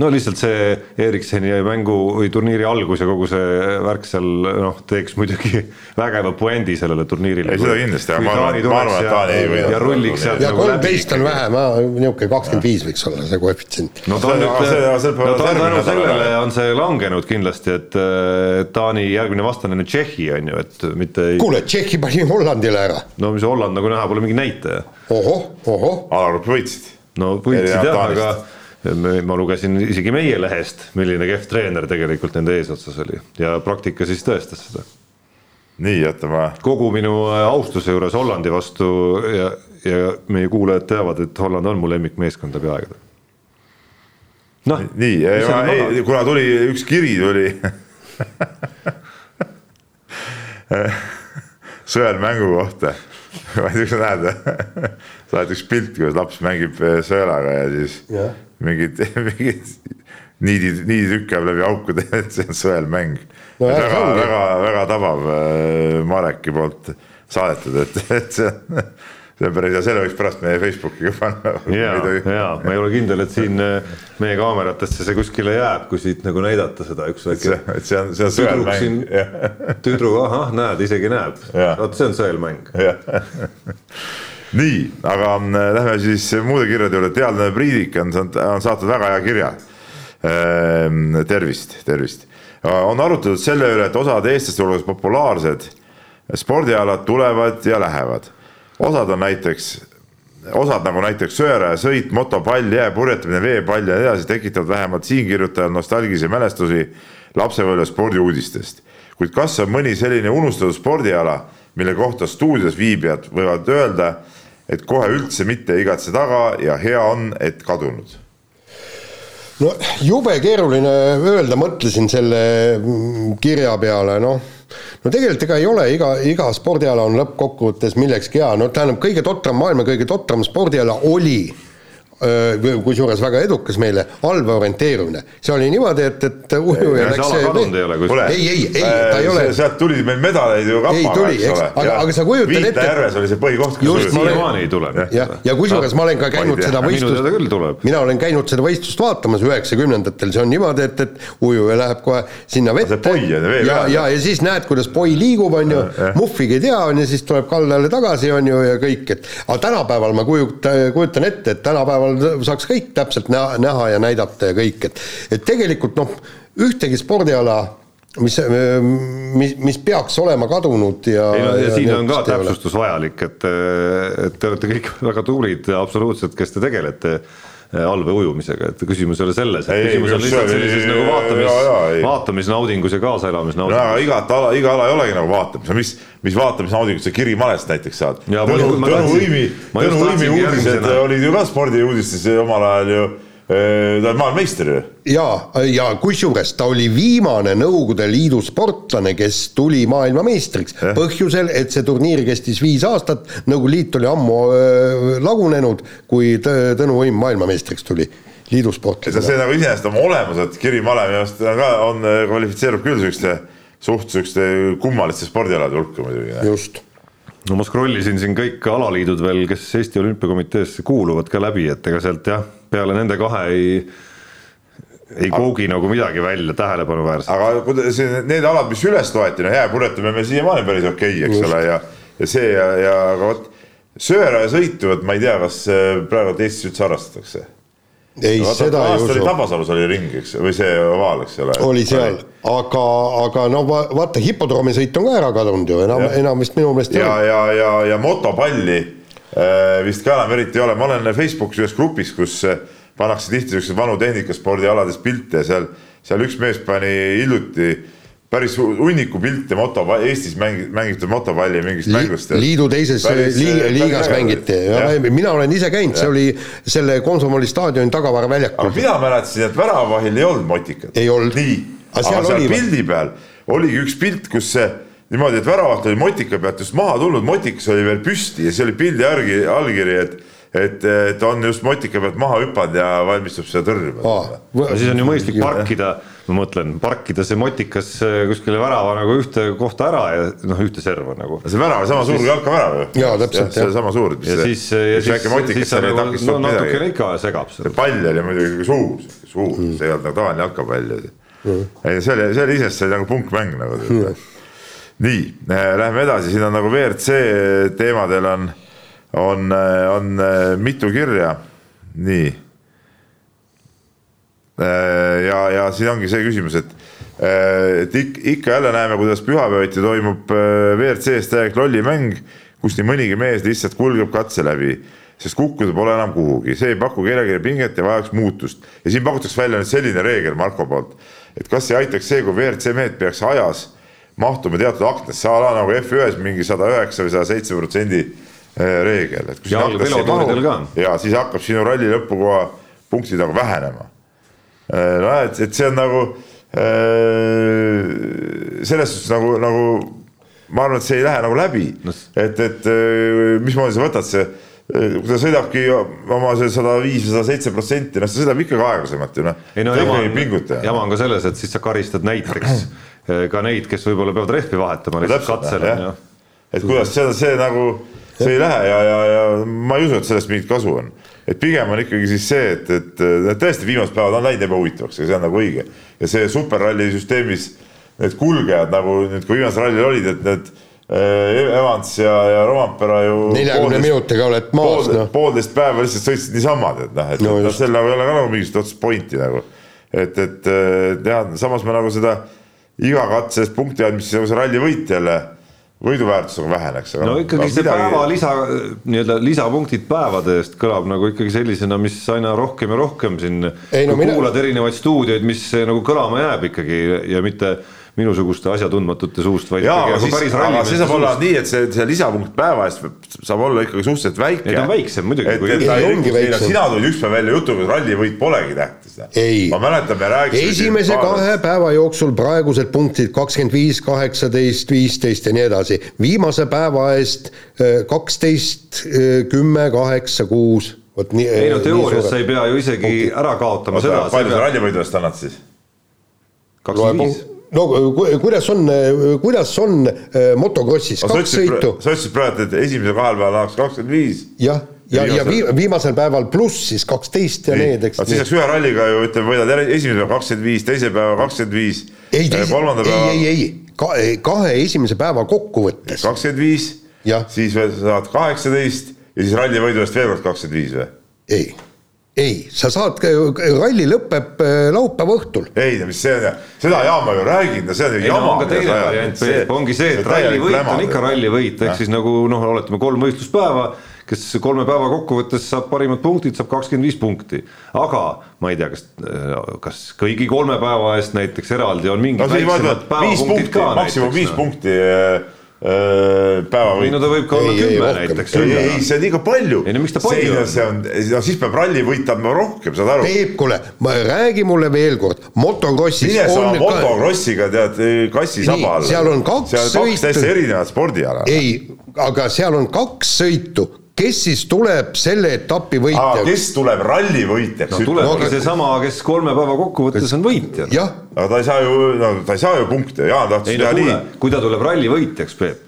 no lihtsalt see Erikseni mängu või turniiri algus ja kogu see värk seal noh, teeks muidugi [LAUGHS] vägeva puendi sellele turniirile. ei, seda kindlasti, aga ma arvan, ma arvan, et Taani ei võida. ja rulliks sealt ja nagu kolmteist on vähe, niisugune kakskümmend viis võiks olla see koefitsient. no ta on nüüd, no ta tänu sellele on see langenud kindlasti, et Taani järgmine vastane on Tšehhi on ju, et mitte ei. kuule, Tšehhi pani Hollandile ära. no mis Holland nagu näha pole mingi näitaja. ohoh, ohoh. alagrupp võitsid. no võitsid jah, aga ma lugesin isegi meie lehest, milline kehv treener tegelikult nende eesotsas oli ja praktika siis tõestas seda. nii, oota ma. kogu minu äh, austuse juures Hollandi vastu ja, ja meie kuulajad teavad, et Holland on mu lemmikmeeskond läbi aegade. noh. nii, ei, kuna tuli üks kiri tuli sõelmängu kohta ma ei tea, kas sa näed või? sa oled üks pilt, kuidas laps mängib äh, sõelaga ja siis yeah mingid, [LAUGHS] mingid niidid, niiditükk jääb läbi aukude, [LAUGHS] et see on sõelmäng no,. väga, väga, väga tabav äh, Mareki poolt saadetud, et, [LAUGHS] et see on see on päris hea, selle võiks pärast meie Facebooki ka panna. ja, ja ma ei ole kindel, et siin äh, meie kaameratesse see kuskile jääb, kui siit nagu näidata seda üks väike. et see on, see on sõelmäng. tüdru, ahah, näed, isegi näeb, vot see on sõelmäng nii, aga äh, lähme siis muude kirjade juurde, teadlane Priidik on saanud, on saatnud väga hea kirja. Ehm, tervist, tervist. on arutatud selle üle, et osad eestlaste hulgas populaarsed spordialad tulevad ja lähevad. osad on näiteks, osad nagu näiteks söerajasõit, motopall, jääpurjetamine, veepall ja nii edasi tekitavad vähemalt siinkirjutajal nostalgilisi mälestusi lapsepõlve spordiuudistest. kuid kas on mõni selline unustatud spordiala, mille kohta stuudios viibijad võivad öelda et kohe üldse mitte ei igatse taga ja hea on, et kadunud. No jube keeruline öelda, mõtlesin selle kirja peale, noh. No tegelikult ega ei ole, iga, iga spordiala on lõppkokkuvõttes millekski hea, no tähendab, kõige totram, maailma kõige totram spordiala oli kusjuures väga edukas meile, allvee orienteerumine. see oli niimoodi, et, et ujuja läks ei, ei, ei, ta ei ole. sealt tuli meil medaleid ju kapaga, eks ole. aga, aga sa kujutad ette. Viita järves oli see põhikoht. siiamaani ei tule. jah, ja kusjuures ma olen ka käinud seda võistlust, mina olen käinud seda võistlust vaatamas üheksakümnendatel, see on niimoodi, et, et ujuja läheb kohe sinna vette. ja, ja, ja siis näed, kuidas poi liigub, on ju, muhvigi ei tea, on ju, siis tuleb kaldale tagasi, on ju, ja kõik, et aga tänapäeval ma kujutan, kujutan ette, et tänapäeval tänapäeval saaks kõik täpselt näha, näha ja näidata ja kõik, et et tegelikult noh, ühtegi spordiala mis, mis, mis peaks olema kadunud ja. ei no ja, ja siin on ka täpsustus vajalik, et, et te olete kõik [LAUGHS] väga tublid absoluutselt, kes te tegelete Äh, allvee ujumisega, et küsimus ei ole selles, küsimus on lihtsalt sellises nagu vaatamis, vaatamisnaudingus ja kaasaelamisnaudingus. no igat ala, iga ala ei olegi nagu vaatamis, mis, mis vaatamisnaudingut sa Kiri malest näiteks saad. Tõnu Uimi, Tõnu Uimi uudised olid ju ka spordiuudistes omal ajal ju ta on maailmameister ju. ja, ja kusjuures ta oli viimane Nõukogude Liidu sportlane, kes tuli maailmameistriks eh? põhjusel, et see turniir kestis viis aastat, Nõukogude Liit oli ammu äh, lagunenud, kui Tõnu Õim maailmameistriks tuli liidusportlasena. see nagu iseenesest oma olemuselt, Kiri Male minu arust ka on, kvalifitseerub küll siukeste suht siukeste kummaliste spordialade hulka muidugi. just no ma scroll isin siin kõik alaliidud veel, kes Eesti Olümpiakomiteesse kuuluvad ka läbi, et ega sealt jah peale nende kahe ei, ei koogi nagu midagi välja tähelepanuväärset. aga kuidas need alad, mis üles loeti, no jääpurjetamine meil siiamaani päris okei okay,, eks Just. ole, ja, ja see ja, ja aga vot sööraja-sõitu, et ma ei tea, kas äh, praegu Eestis üldse harrastatakse ei no,, seda ei usu. Tabasalus oli ring, eks, või see ovaal, eks ole. oli seal, aga, aga no vaata, hipodroomisõit on ka ära kadunud ju, enam, enam vist minu meelest ei ole. ja, ja, ja, ja motopalli vist ka enam eriti ei ole, ma olen Facebookis ühes grupis, kus äh, pannakse tihti siukseid vanu tehnikaspordialades pilte ja seal, seal üks mees pani hiljuti päris hunniku pilte moto, Eestis mängi-, mängitud motopalli mingist Li, mängust. liidu teises päris, liiga, liigas mängiti mina olen ise käinud, see oli selle Komsomoli staadioni tagavara väljakul. aga mina mäletasin, et väravahil ei olnud motikat. ei olnud. nii, aga seal, seal pildi peal oligi üks pilt, kus see niimoodi, et väravaht oli motika pealt just maha tulnud, motikas oli veel püsti ja see oli pildi järgi allkiri, et et, et on just motika pealt maha hüpanud ja valmistub seda tõrjuma ah,. siis on ju mõistlik parkida, ma mõtlen, parkida see motikas äh, kuskile värava nagu ühte kohta ära ja noh, ühte serva nagu. see värav on sama suur kui jalkavärav ju. jaa, täpselt. see on sama suur. ja siis, ja siis, siis sa nagu no natukene ikka segab seda. see pall oli muidugi suur, suur mm., see ei olnud nagu tavaline jalkapall mm.. ei, see oli, see oli iseenesest nagu punkmäng nagu mm nii, äh, lähme edasi, siin on nagu WRC teemadel on, on, äh, on äh, mitu kirja, nii. ja, ja siin ongi see küsimus, et, et ikka jälle näeme, kuidas pühapäeviti toimub WRC-s täielik lollimäng, kus nii mõnigi mees lihtsalt kulgeb katse läbi sest kukkuda pole enam kuhugi, see ei paku kellelegi pinget ja vajaks muutust. ja siin pakutakse välja nüüd selline reegel Marko poolt, et kas ei aitaks see, kui WRC mehed peaks ajas mahtume teatud aknesse, a la nagu F1-s mingi sada üheksa või sada seitse protsendi eh, reegel, et kui ja velotuuridel ka. ja siis hakkab sinu ralli lõpukoha punktid nagu vähenema. Eh, no et, et see on nagu äh, selles suhtes nagu, nagu ma arvan, et see ei lähe nagu läbi no., et, et mismoodi sa võtad see kui ta sõidabki oma see sada viis või sada seitse protsenti, noh, ta sõidab ikkagi aeglasemalt ju noh. ei no jama on, jama on ka selles, et siis sa karistad näiteks [CLEARS THROAT] ka neid, kes võib-olla peavad rehvi vahetama lihtsalt katsel on ju. et kuidas see, see nagu, see ei lähe ja, ja, ja ma ei usu, et sellest mingit kasu on. et pigem on ikkagi siis see, et, et, et tõesti viimased päevad on läinud ebahuvitavaks ja see on nagu õige. ja see superralli süsteemis need kulgejad nagu nüüd, kui viimasel rallil olid, et need eh, Evans ja, ja Rompera ju. neljakümne minutiga oled maas pool, no.. poolteist päeva lihtsalt sõitsid niisama, tead noh, et no, no, sel nagu ei ole ka nagu mingit otsest pointi nagu. et, et jah, samas ma nagu seda iga katse eest punkti andmist, siis nagu see ralli võit jälle võiduväärtusega väheneks. no noh, ikkagi see midagi... päeva lisa, nii-öelda lisapunktid päevade eest kõlab nagu ikkagi sellisena, mis aina rohkem ja rohkem siin. No, mina... kuulad erinevaid stuudioid, mis nagu kõlama jääb ikkagi ja mitte minusuguste asjatundmatute suust, vaid jaa, aga siis, aga see saab olla nii, et see, see lisapunkt päeva eest saab olla ikkagi suhteliselt väike. ta on väiksem muidugi. ei sina tulid üks päev välja jutuga, et rallivõit polegi tähtis. ma mäletan, me rääkisime esimese kahe päeva jooksul praegused punktid kakskümmend viis, kaheksateist, viisteist ja nii edasi, viimase päeva eest äh, kaksteist, äh, kümme, kaheksa, kuus vot nii. ei no teoorias sa ei pea ju isegi punkti. ära kaotama Oota, seda. palju sa rallivõidu eest annad siis? kakskümmend viis no kuidas on, kuidas on äh, motokrossis no,, kaks sõitu. sa ütlesid praegu, et esimesel kahel päeval annaks kakskümmend viis. jah, ja, ja, ja viimasel, viimasel päeval pluss siis kaksteist ja need, eks. siis saaks ühe ralliga ju ütleme, võidad esimesel päeval kakskümmend viis, teisel päeval kakskümmend viis. ei, ei, ei, ei, kahe esimese päeva kokkuvõttes. kakskümmend viis, siis saad kaheksateist ja siis rallivõidu eest veel kord kakskümmend viis või? ei, ei, sa saad, ralli lõpeb äh, laupäeva õhtul. ei, mis see on, seda jaama ju räägin, no see on ju jama. on ka teine variant, Peep, ongi see, et rallivõit on ikka rallivõit, ehk siis nagu noh, oletame kolm võistluspäeva kes kolme päeva kokkuvõttes saab parimad punktid, saab kakskümmend viis punkti. aga ma ei tea, kas, kas kõigi kolme päeva eest näiteks eraldi on mingid no, väiksemad päevapunktid ka. maksimum viis punkti äh, päeva võit. ei no ta võib ka olla kümme näiteks. ei, ei see on liiga palju. ei no miks ta palju on? see on, no siis peab ralli võitma rohkem, saad aru. Peep, kuule, räägi mulle veel kord, motokrossis. mine sa motokrossiga tead kassi saba alla. seal on kaks sõitu. seal on kaks täiesti erinevat spordiala. ei, aga seal on kaks sõitu kes siis tuleb selle etapi võitjaks? kes tuleb ralli võitjaks no,? tulebki no, seesama, kes kolme päeva kokkuvõttes on võitja. aga ta ei saa ju, no ta ei saa ju punkte, Jaan tahtis teha nii. kui ta tuleb ralli võitjaks, Peep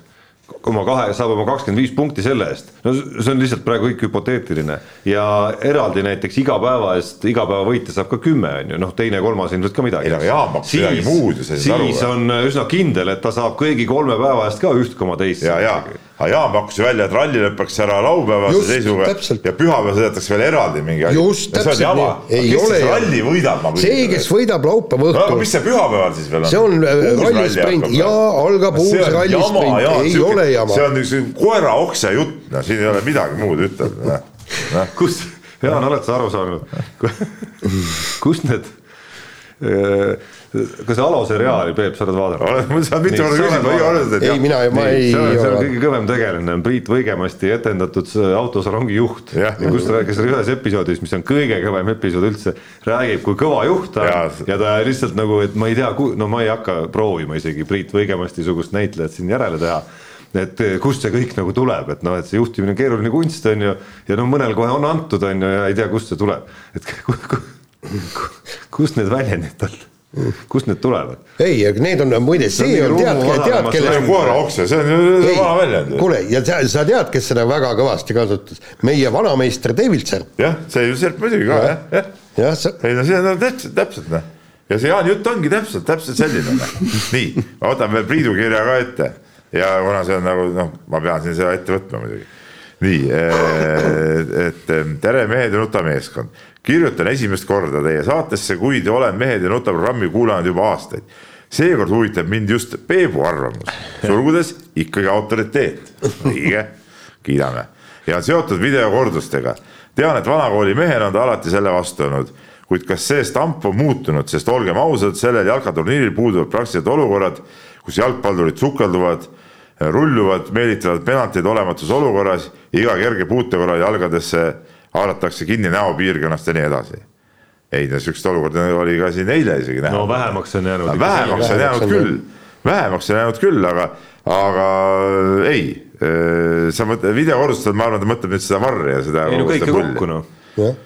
oma kahe, saab oma kakskümmend viis punkti selle eest. no see on lihtsalt praegu kõik hüpoteetiline ja eraldi näiteks iga päeva eest, iga päeva võitja saab ka kümme, on ju, noh, teine, kolmas ilmselt ka midagi. ei no Jaan pakkus midagi muud ju, sa saad aru. siis on üsna kindel, et ta saab kõigi kolme päeva eest ka üht koma teist. ja, ja aga Jaan pakkus ju välja, et ralli lõpeks ära laupäevase seisuga täpselt. ja pühapäeval sõidetakse veel eraldi mingi asi. just, täpselt nii. ei ole. ralli võidab? see, kes võidab laupäeva õhtul. aga mis see pühapäeval siis veel on? see on äh, rallisprint ja algab uus rallisprint, ei siuke, ole jama. see on üks koera okse jutt, no siin ei ole midagi muud ütelda. [LAUGHS] kus, Jaan, oled sa aru saanud, [LAUGHS] kust need kas Alo seriaali, Peep, sa oled vaadanud? ma saan mitu korda küsinud, ma ei ole olnud. ei, mina, ma ei. see on, see on kõige kõvem tegelane, on Priit Võigemasti etendatud autosalongi juht ja, kus ta rääkis ühes episoodis, mis on kõige kõvem episood üldse, räägib, kui kõva juht ta on ja ta lihtsalt nagu, et ma ei tea, no ma ei hakka proovima isegi Priit Võigemasti sugust näitlejat siin järele teha et kust see kõik nagu tuleb, et noh, et see juhtimine on keeruline kunst, on ju, ja no mõnel kohe on antud, on ju, ja ei tea, kust see tuleb. et [LAUGHS] [LAUGHS] kust need väljendid tal kust need tulevad? ei, aga need on muide, see on tead, tead, kelle. see on koeraokse, see on vana väljend. kuule, ja sa, sa tead, kes seda väga kõvasti kasutas? meie vanameister David Serp. jah, see ju Serp muidugi ka jah, jah. jah, sa. ei no see on täpselt, täpselt noh. ja see Jaani jutt ongi täpselt, täpselt selline noh. nii, ma võtan veel Priidu kirja ka ette ja kuna see on nagu noh, ma pean siin seda ette võtma muidugi. nii, et tere, mehed ja nutameeskond kirjutan esimest korda teie saatesse, kuid olen Mehed ja Nuta programmi kuulanud juba aastaid. seekord huvitab mind just Peebu arvamus, sulgudes ikkagi autoriteet, õige, kiidame. ja seotud videokordustega. tean, et vanakooli mehena on ta alati selle vastu olnud, kuid kas see stamp on muutunud, sest olgem ausad, sellel jalkaturniiril puuduvad praktiliselt olukorrad, kus jalgpallurid sukelduvad rulluvad, meelitavad penaltid olematus olukorras, iga kerge puute korral jalgadesse haaratakse kinni näopiirkonnast ja nii edasi. ei no sihukest olukorda oli ka siin eile isegi näha. no vähemaks on jäänud. vähemaks on jäänud küll, vähemaks on jäänud küll, aga, aga ei, äh, sa mõtled videokordustel, ma arvan, ta mõtleb nüüd seda varri ja seda. ei no kõike kokku noh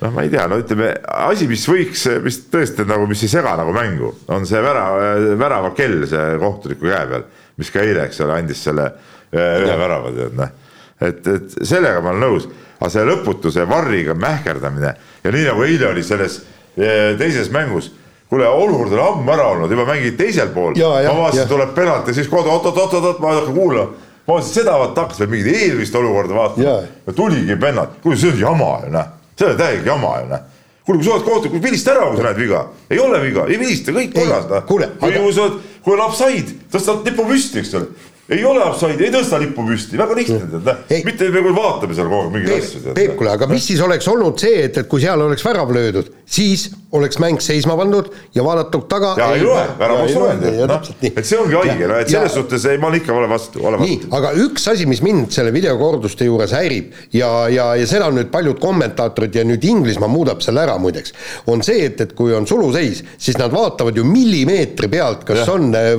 noh, ma ei tea, no ütleme asi, mis võiks, mis tõesti nagu, mis ei sega nagu mängu, on see värava, värava kell see kohtuniku käe peal, mis ka eile, eks ole, andis selle äh, ühe värava tead noh. et, et sellega ma olen nõus aga see lõputu, see varriga mähkerdamine ja nii nagu eile oli selles eh, teises mängus kuule, olukord on ammu ära olnud, juba mängid teisel pool. ma vaatasin, tuleb penalt ja siis kohe oot-oot-oot-oot, ma hakkan kuulama. ma vaatasin seda, vaata hakkas veel mingit eelmist olukorda vaatama. ja tuligi penalt, kuule see on jama ju noh, see on täielik jama ju noh. kuule, kui sa oled kohtunik, vilista ära, kui sa näed viga. ei ole viga, ei vilista, kõik korras noh. kui aga... sa oled, kui on offside, tõstad nipu püsti, eks ole ei ole offside'i, ei tõsta lippu püsti, väga lihtne tead, mitte me vaatame seal kogu aeg mingeid asju. Peep, kuule, aga mis siis oleks olnud see, et, et kui seal oleks värav löödud, siis oleks mäng seisma pandud ja vaadatud taga. ja ei loe, värav oleks loenud, noh, et see ongi haige, no et selles ja, suhtes ei, ma olen ikka ole vastu, ole vastu. nii, aga üks asi, mis mind selle videokorduste juures häirib ja, ja, ja seda on nüüd paljud kommentaatorid ja nüüd Inglismaa muudab selle ära muideks, on see, et, et kui on suluseis, siis nad vaatavad ju millimeetri pealt, kas ja. on äh,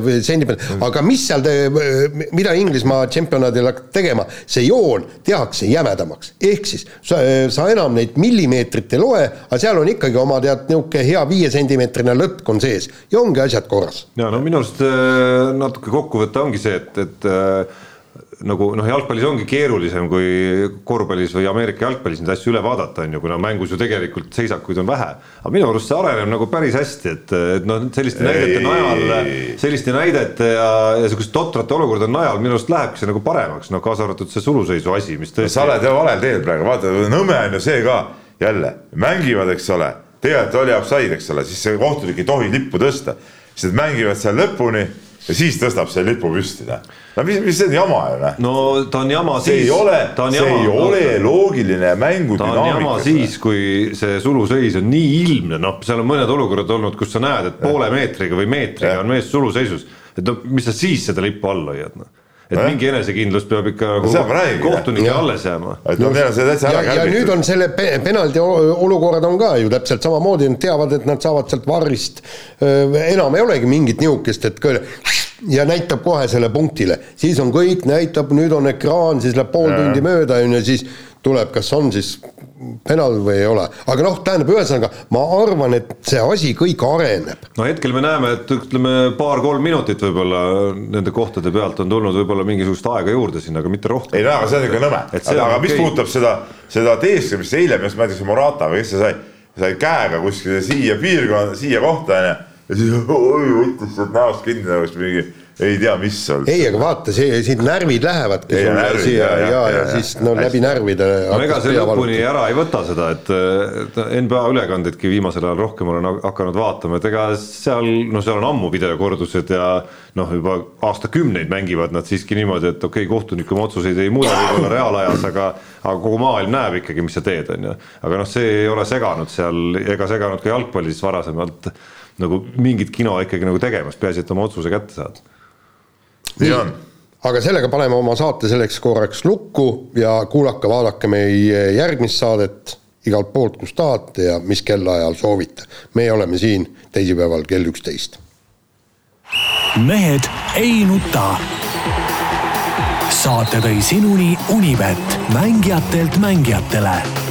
peal, aga mis seal te, mida Inglismaa tšempionaadil hakkab tegema, see joon tehakse jämedamaks. ehk siis sa, sa enam neid millimeetrit ei loe, aga seal on ikkagi oma tead niisugune hea viiesentimeetrine lõtk on sees ja ongi asjad korras. ja no minu arust äh, natuke kokkuvõte ongi see, et, et äh, nagu noh, jalgpallis ongi keerulisem kui korvpallis või Ameerika jalgpallis neid asju üle vaadata, on ju, kuna mängus ju tegelikult seisakuid on vähe. aga minu arust see areneb nagu päris hästi, et, et noh, selliste näidete najal, selliste näidete ja, ja sihukeste totrate olukordade najal minu arust lähebki see nagu paremaks, noh kaasa arvatud see suluseisu asi, mis tõesti. sa oled valel teel praegu, vaata Nõmme on ju see ka jälle, mängivad, eks ole, tegelikult oli offside, eks ole, siis see kohtunik ei tohi lippu tõsta, siis nad mängivad seal lõpuni ja siis tõstab selle lipu püsti, noh. No mis, mis see on jama ju, noh. no ta on jama see siis. see ei ole, see jama, ei ole no, loogiline mängu ta on jama siis, kui see suluseis on nii ilmne, noh, seal on mõned olukorrad olnud, kus sa näed, et poole meetriga või meetriga ja. on mees suluseisus. et no mis sa siis seda lippu all hoiad, noh et eh? mingi enesekindlus peab ikka nagu kohtunike alles jääma. no kärbitud. ja nüüd on selle penalti olukorrad on ka ju täpselt samamoodi, nad teavad, et nad saavad sealt varrist, enam ei olegi mingit nihukest, et ja näitab kohe selle punktile, siis on kõik, näitab, nüüd on ekraan, siis läheb pool ja. tundi mööda, on ju, siis tuleb, kas on siis penal või ei ole, aga noh, tähendab, ühesõnaga ma arvan, et see asi kõik areneb. no hetkel me näeme, et ütleme paar-kolm minutit võib-olla nende kohtade pealt on tulnud võib-olla mingisugust aega juurde sinna, aga mitte rohkem. ei no aga see on ikka nõme, aga, aga mis puudutab seda, seda teesklemist eile, mis ma ei tea, see Morata või kes see sai, sai käega kuskile siia piirkonda, siia kohta onju ja siis [LAUGHS] oi võttis sealt näost kinni nagu mingi ei tea, mis seal. ei, aga vaata, see, siin närvid lähevadki sulle närvid, siia ja, ja, ja, ja, ja siis no hästi. läbi närvide. no ega see lõpuni ära ei võta seda, et NBA ülekandeidki viimasel ajal rohkem olen hakanud vaatama, et ega seal, no seal on ammu videokordused ja noh, juba aastakümneid mängivad nad siiski niimoodi, et okei okay,, kohtunik oma otsuseid ei muuda võib-olla reaalajas, aga aga kogu maailm näeb ikkagi, mis sa teed, on ju. aga noh, see ei ole seganud seal ega seganud ka jalgpallis varasemalt nagu mingit kino ikkagi nagu tegemas, peaasi, et oma otsuse kätte saad nii on. aga sellega paneme oma saate selleks korraks lukku ja kuulake, vaadake meie järgmist saadet igalt poolt, kus tahate ja mis kellaajal soovite. meie oleme siin teisipäeval kell üksteist. mehed ei nuta. saate tõi sinuni Unibet, mängijatelt mängijatele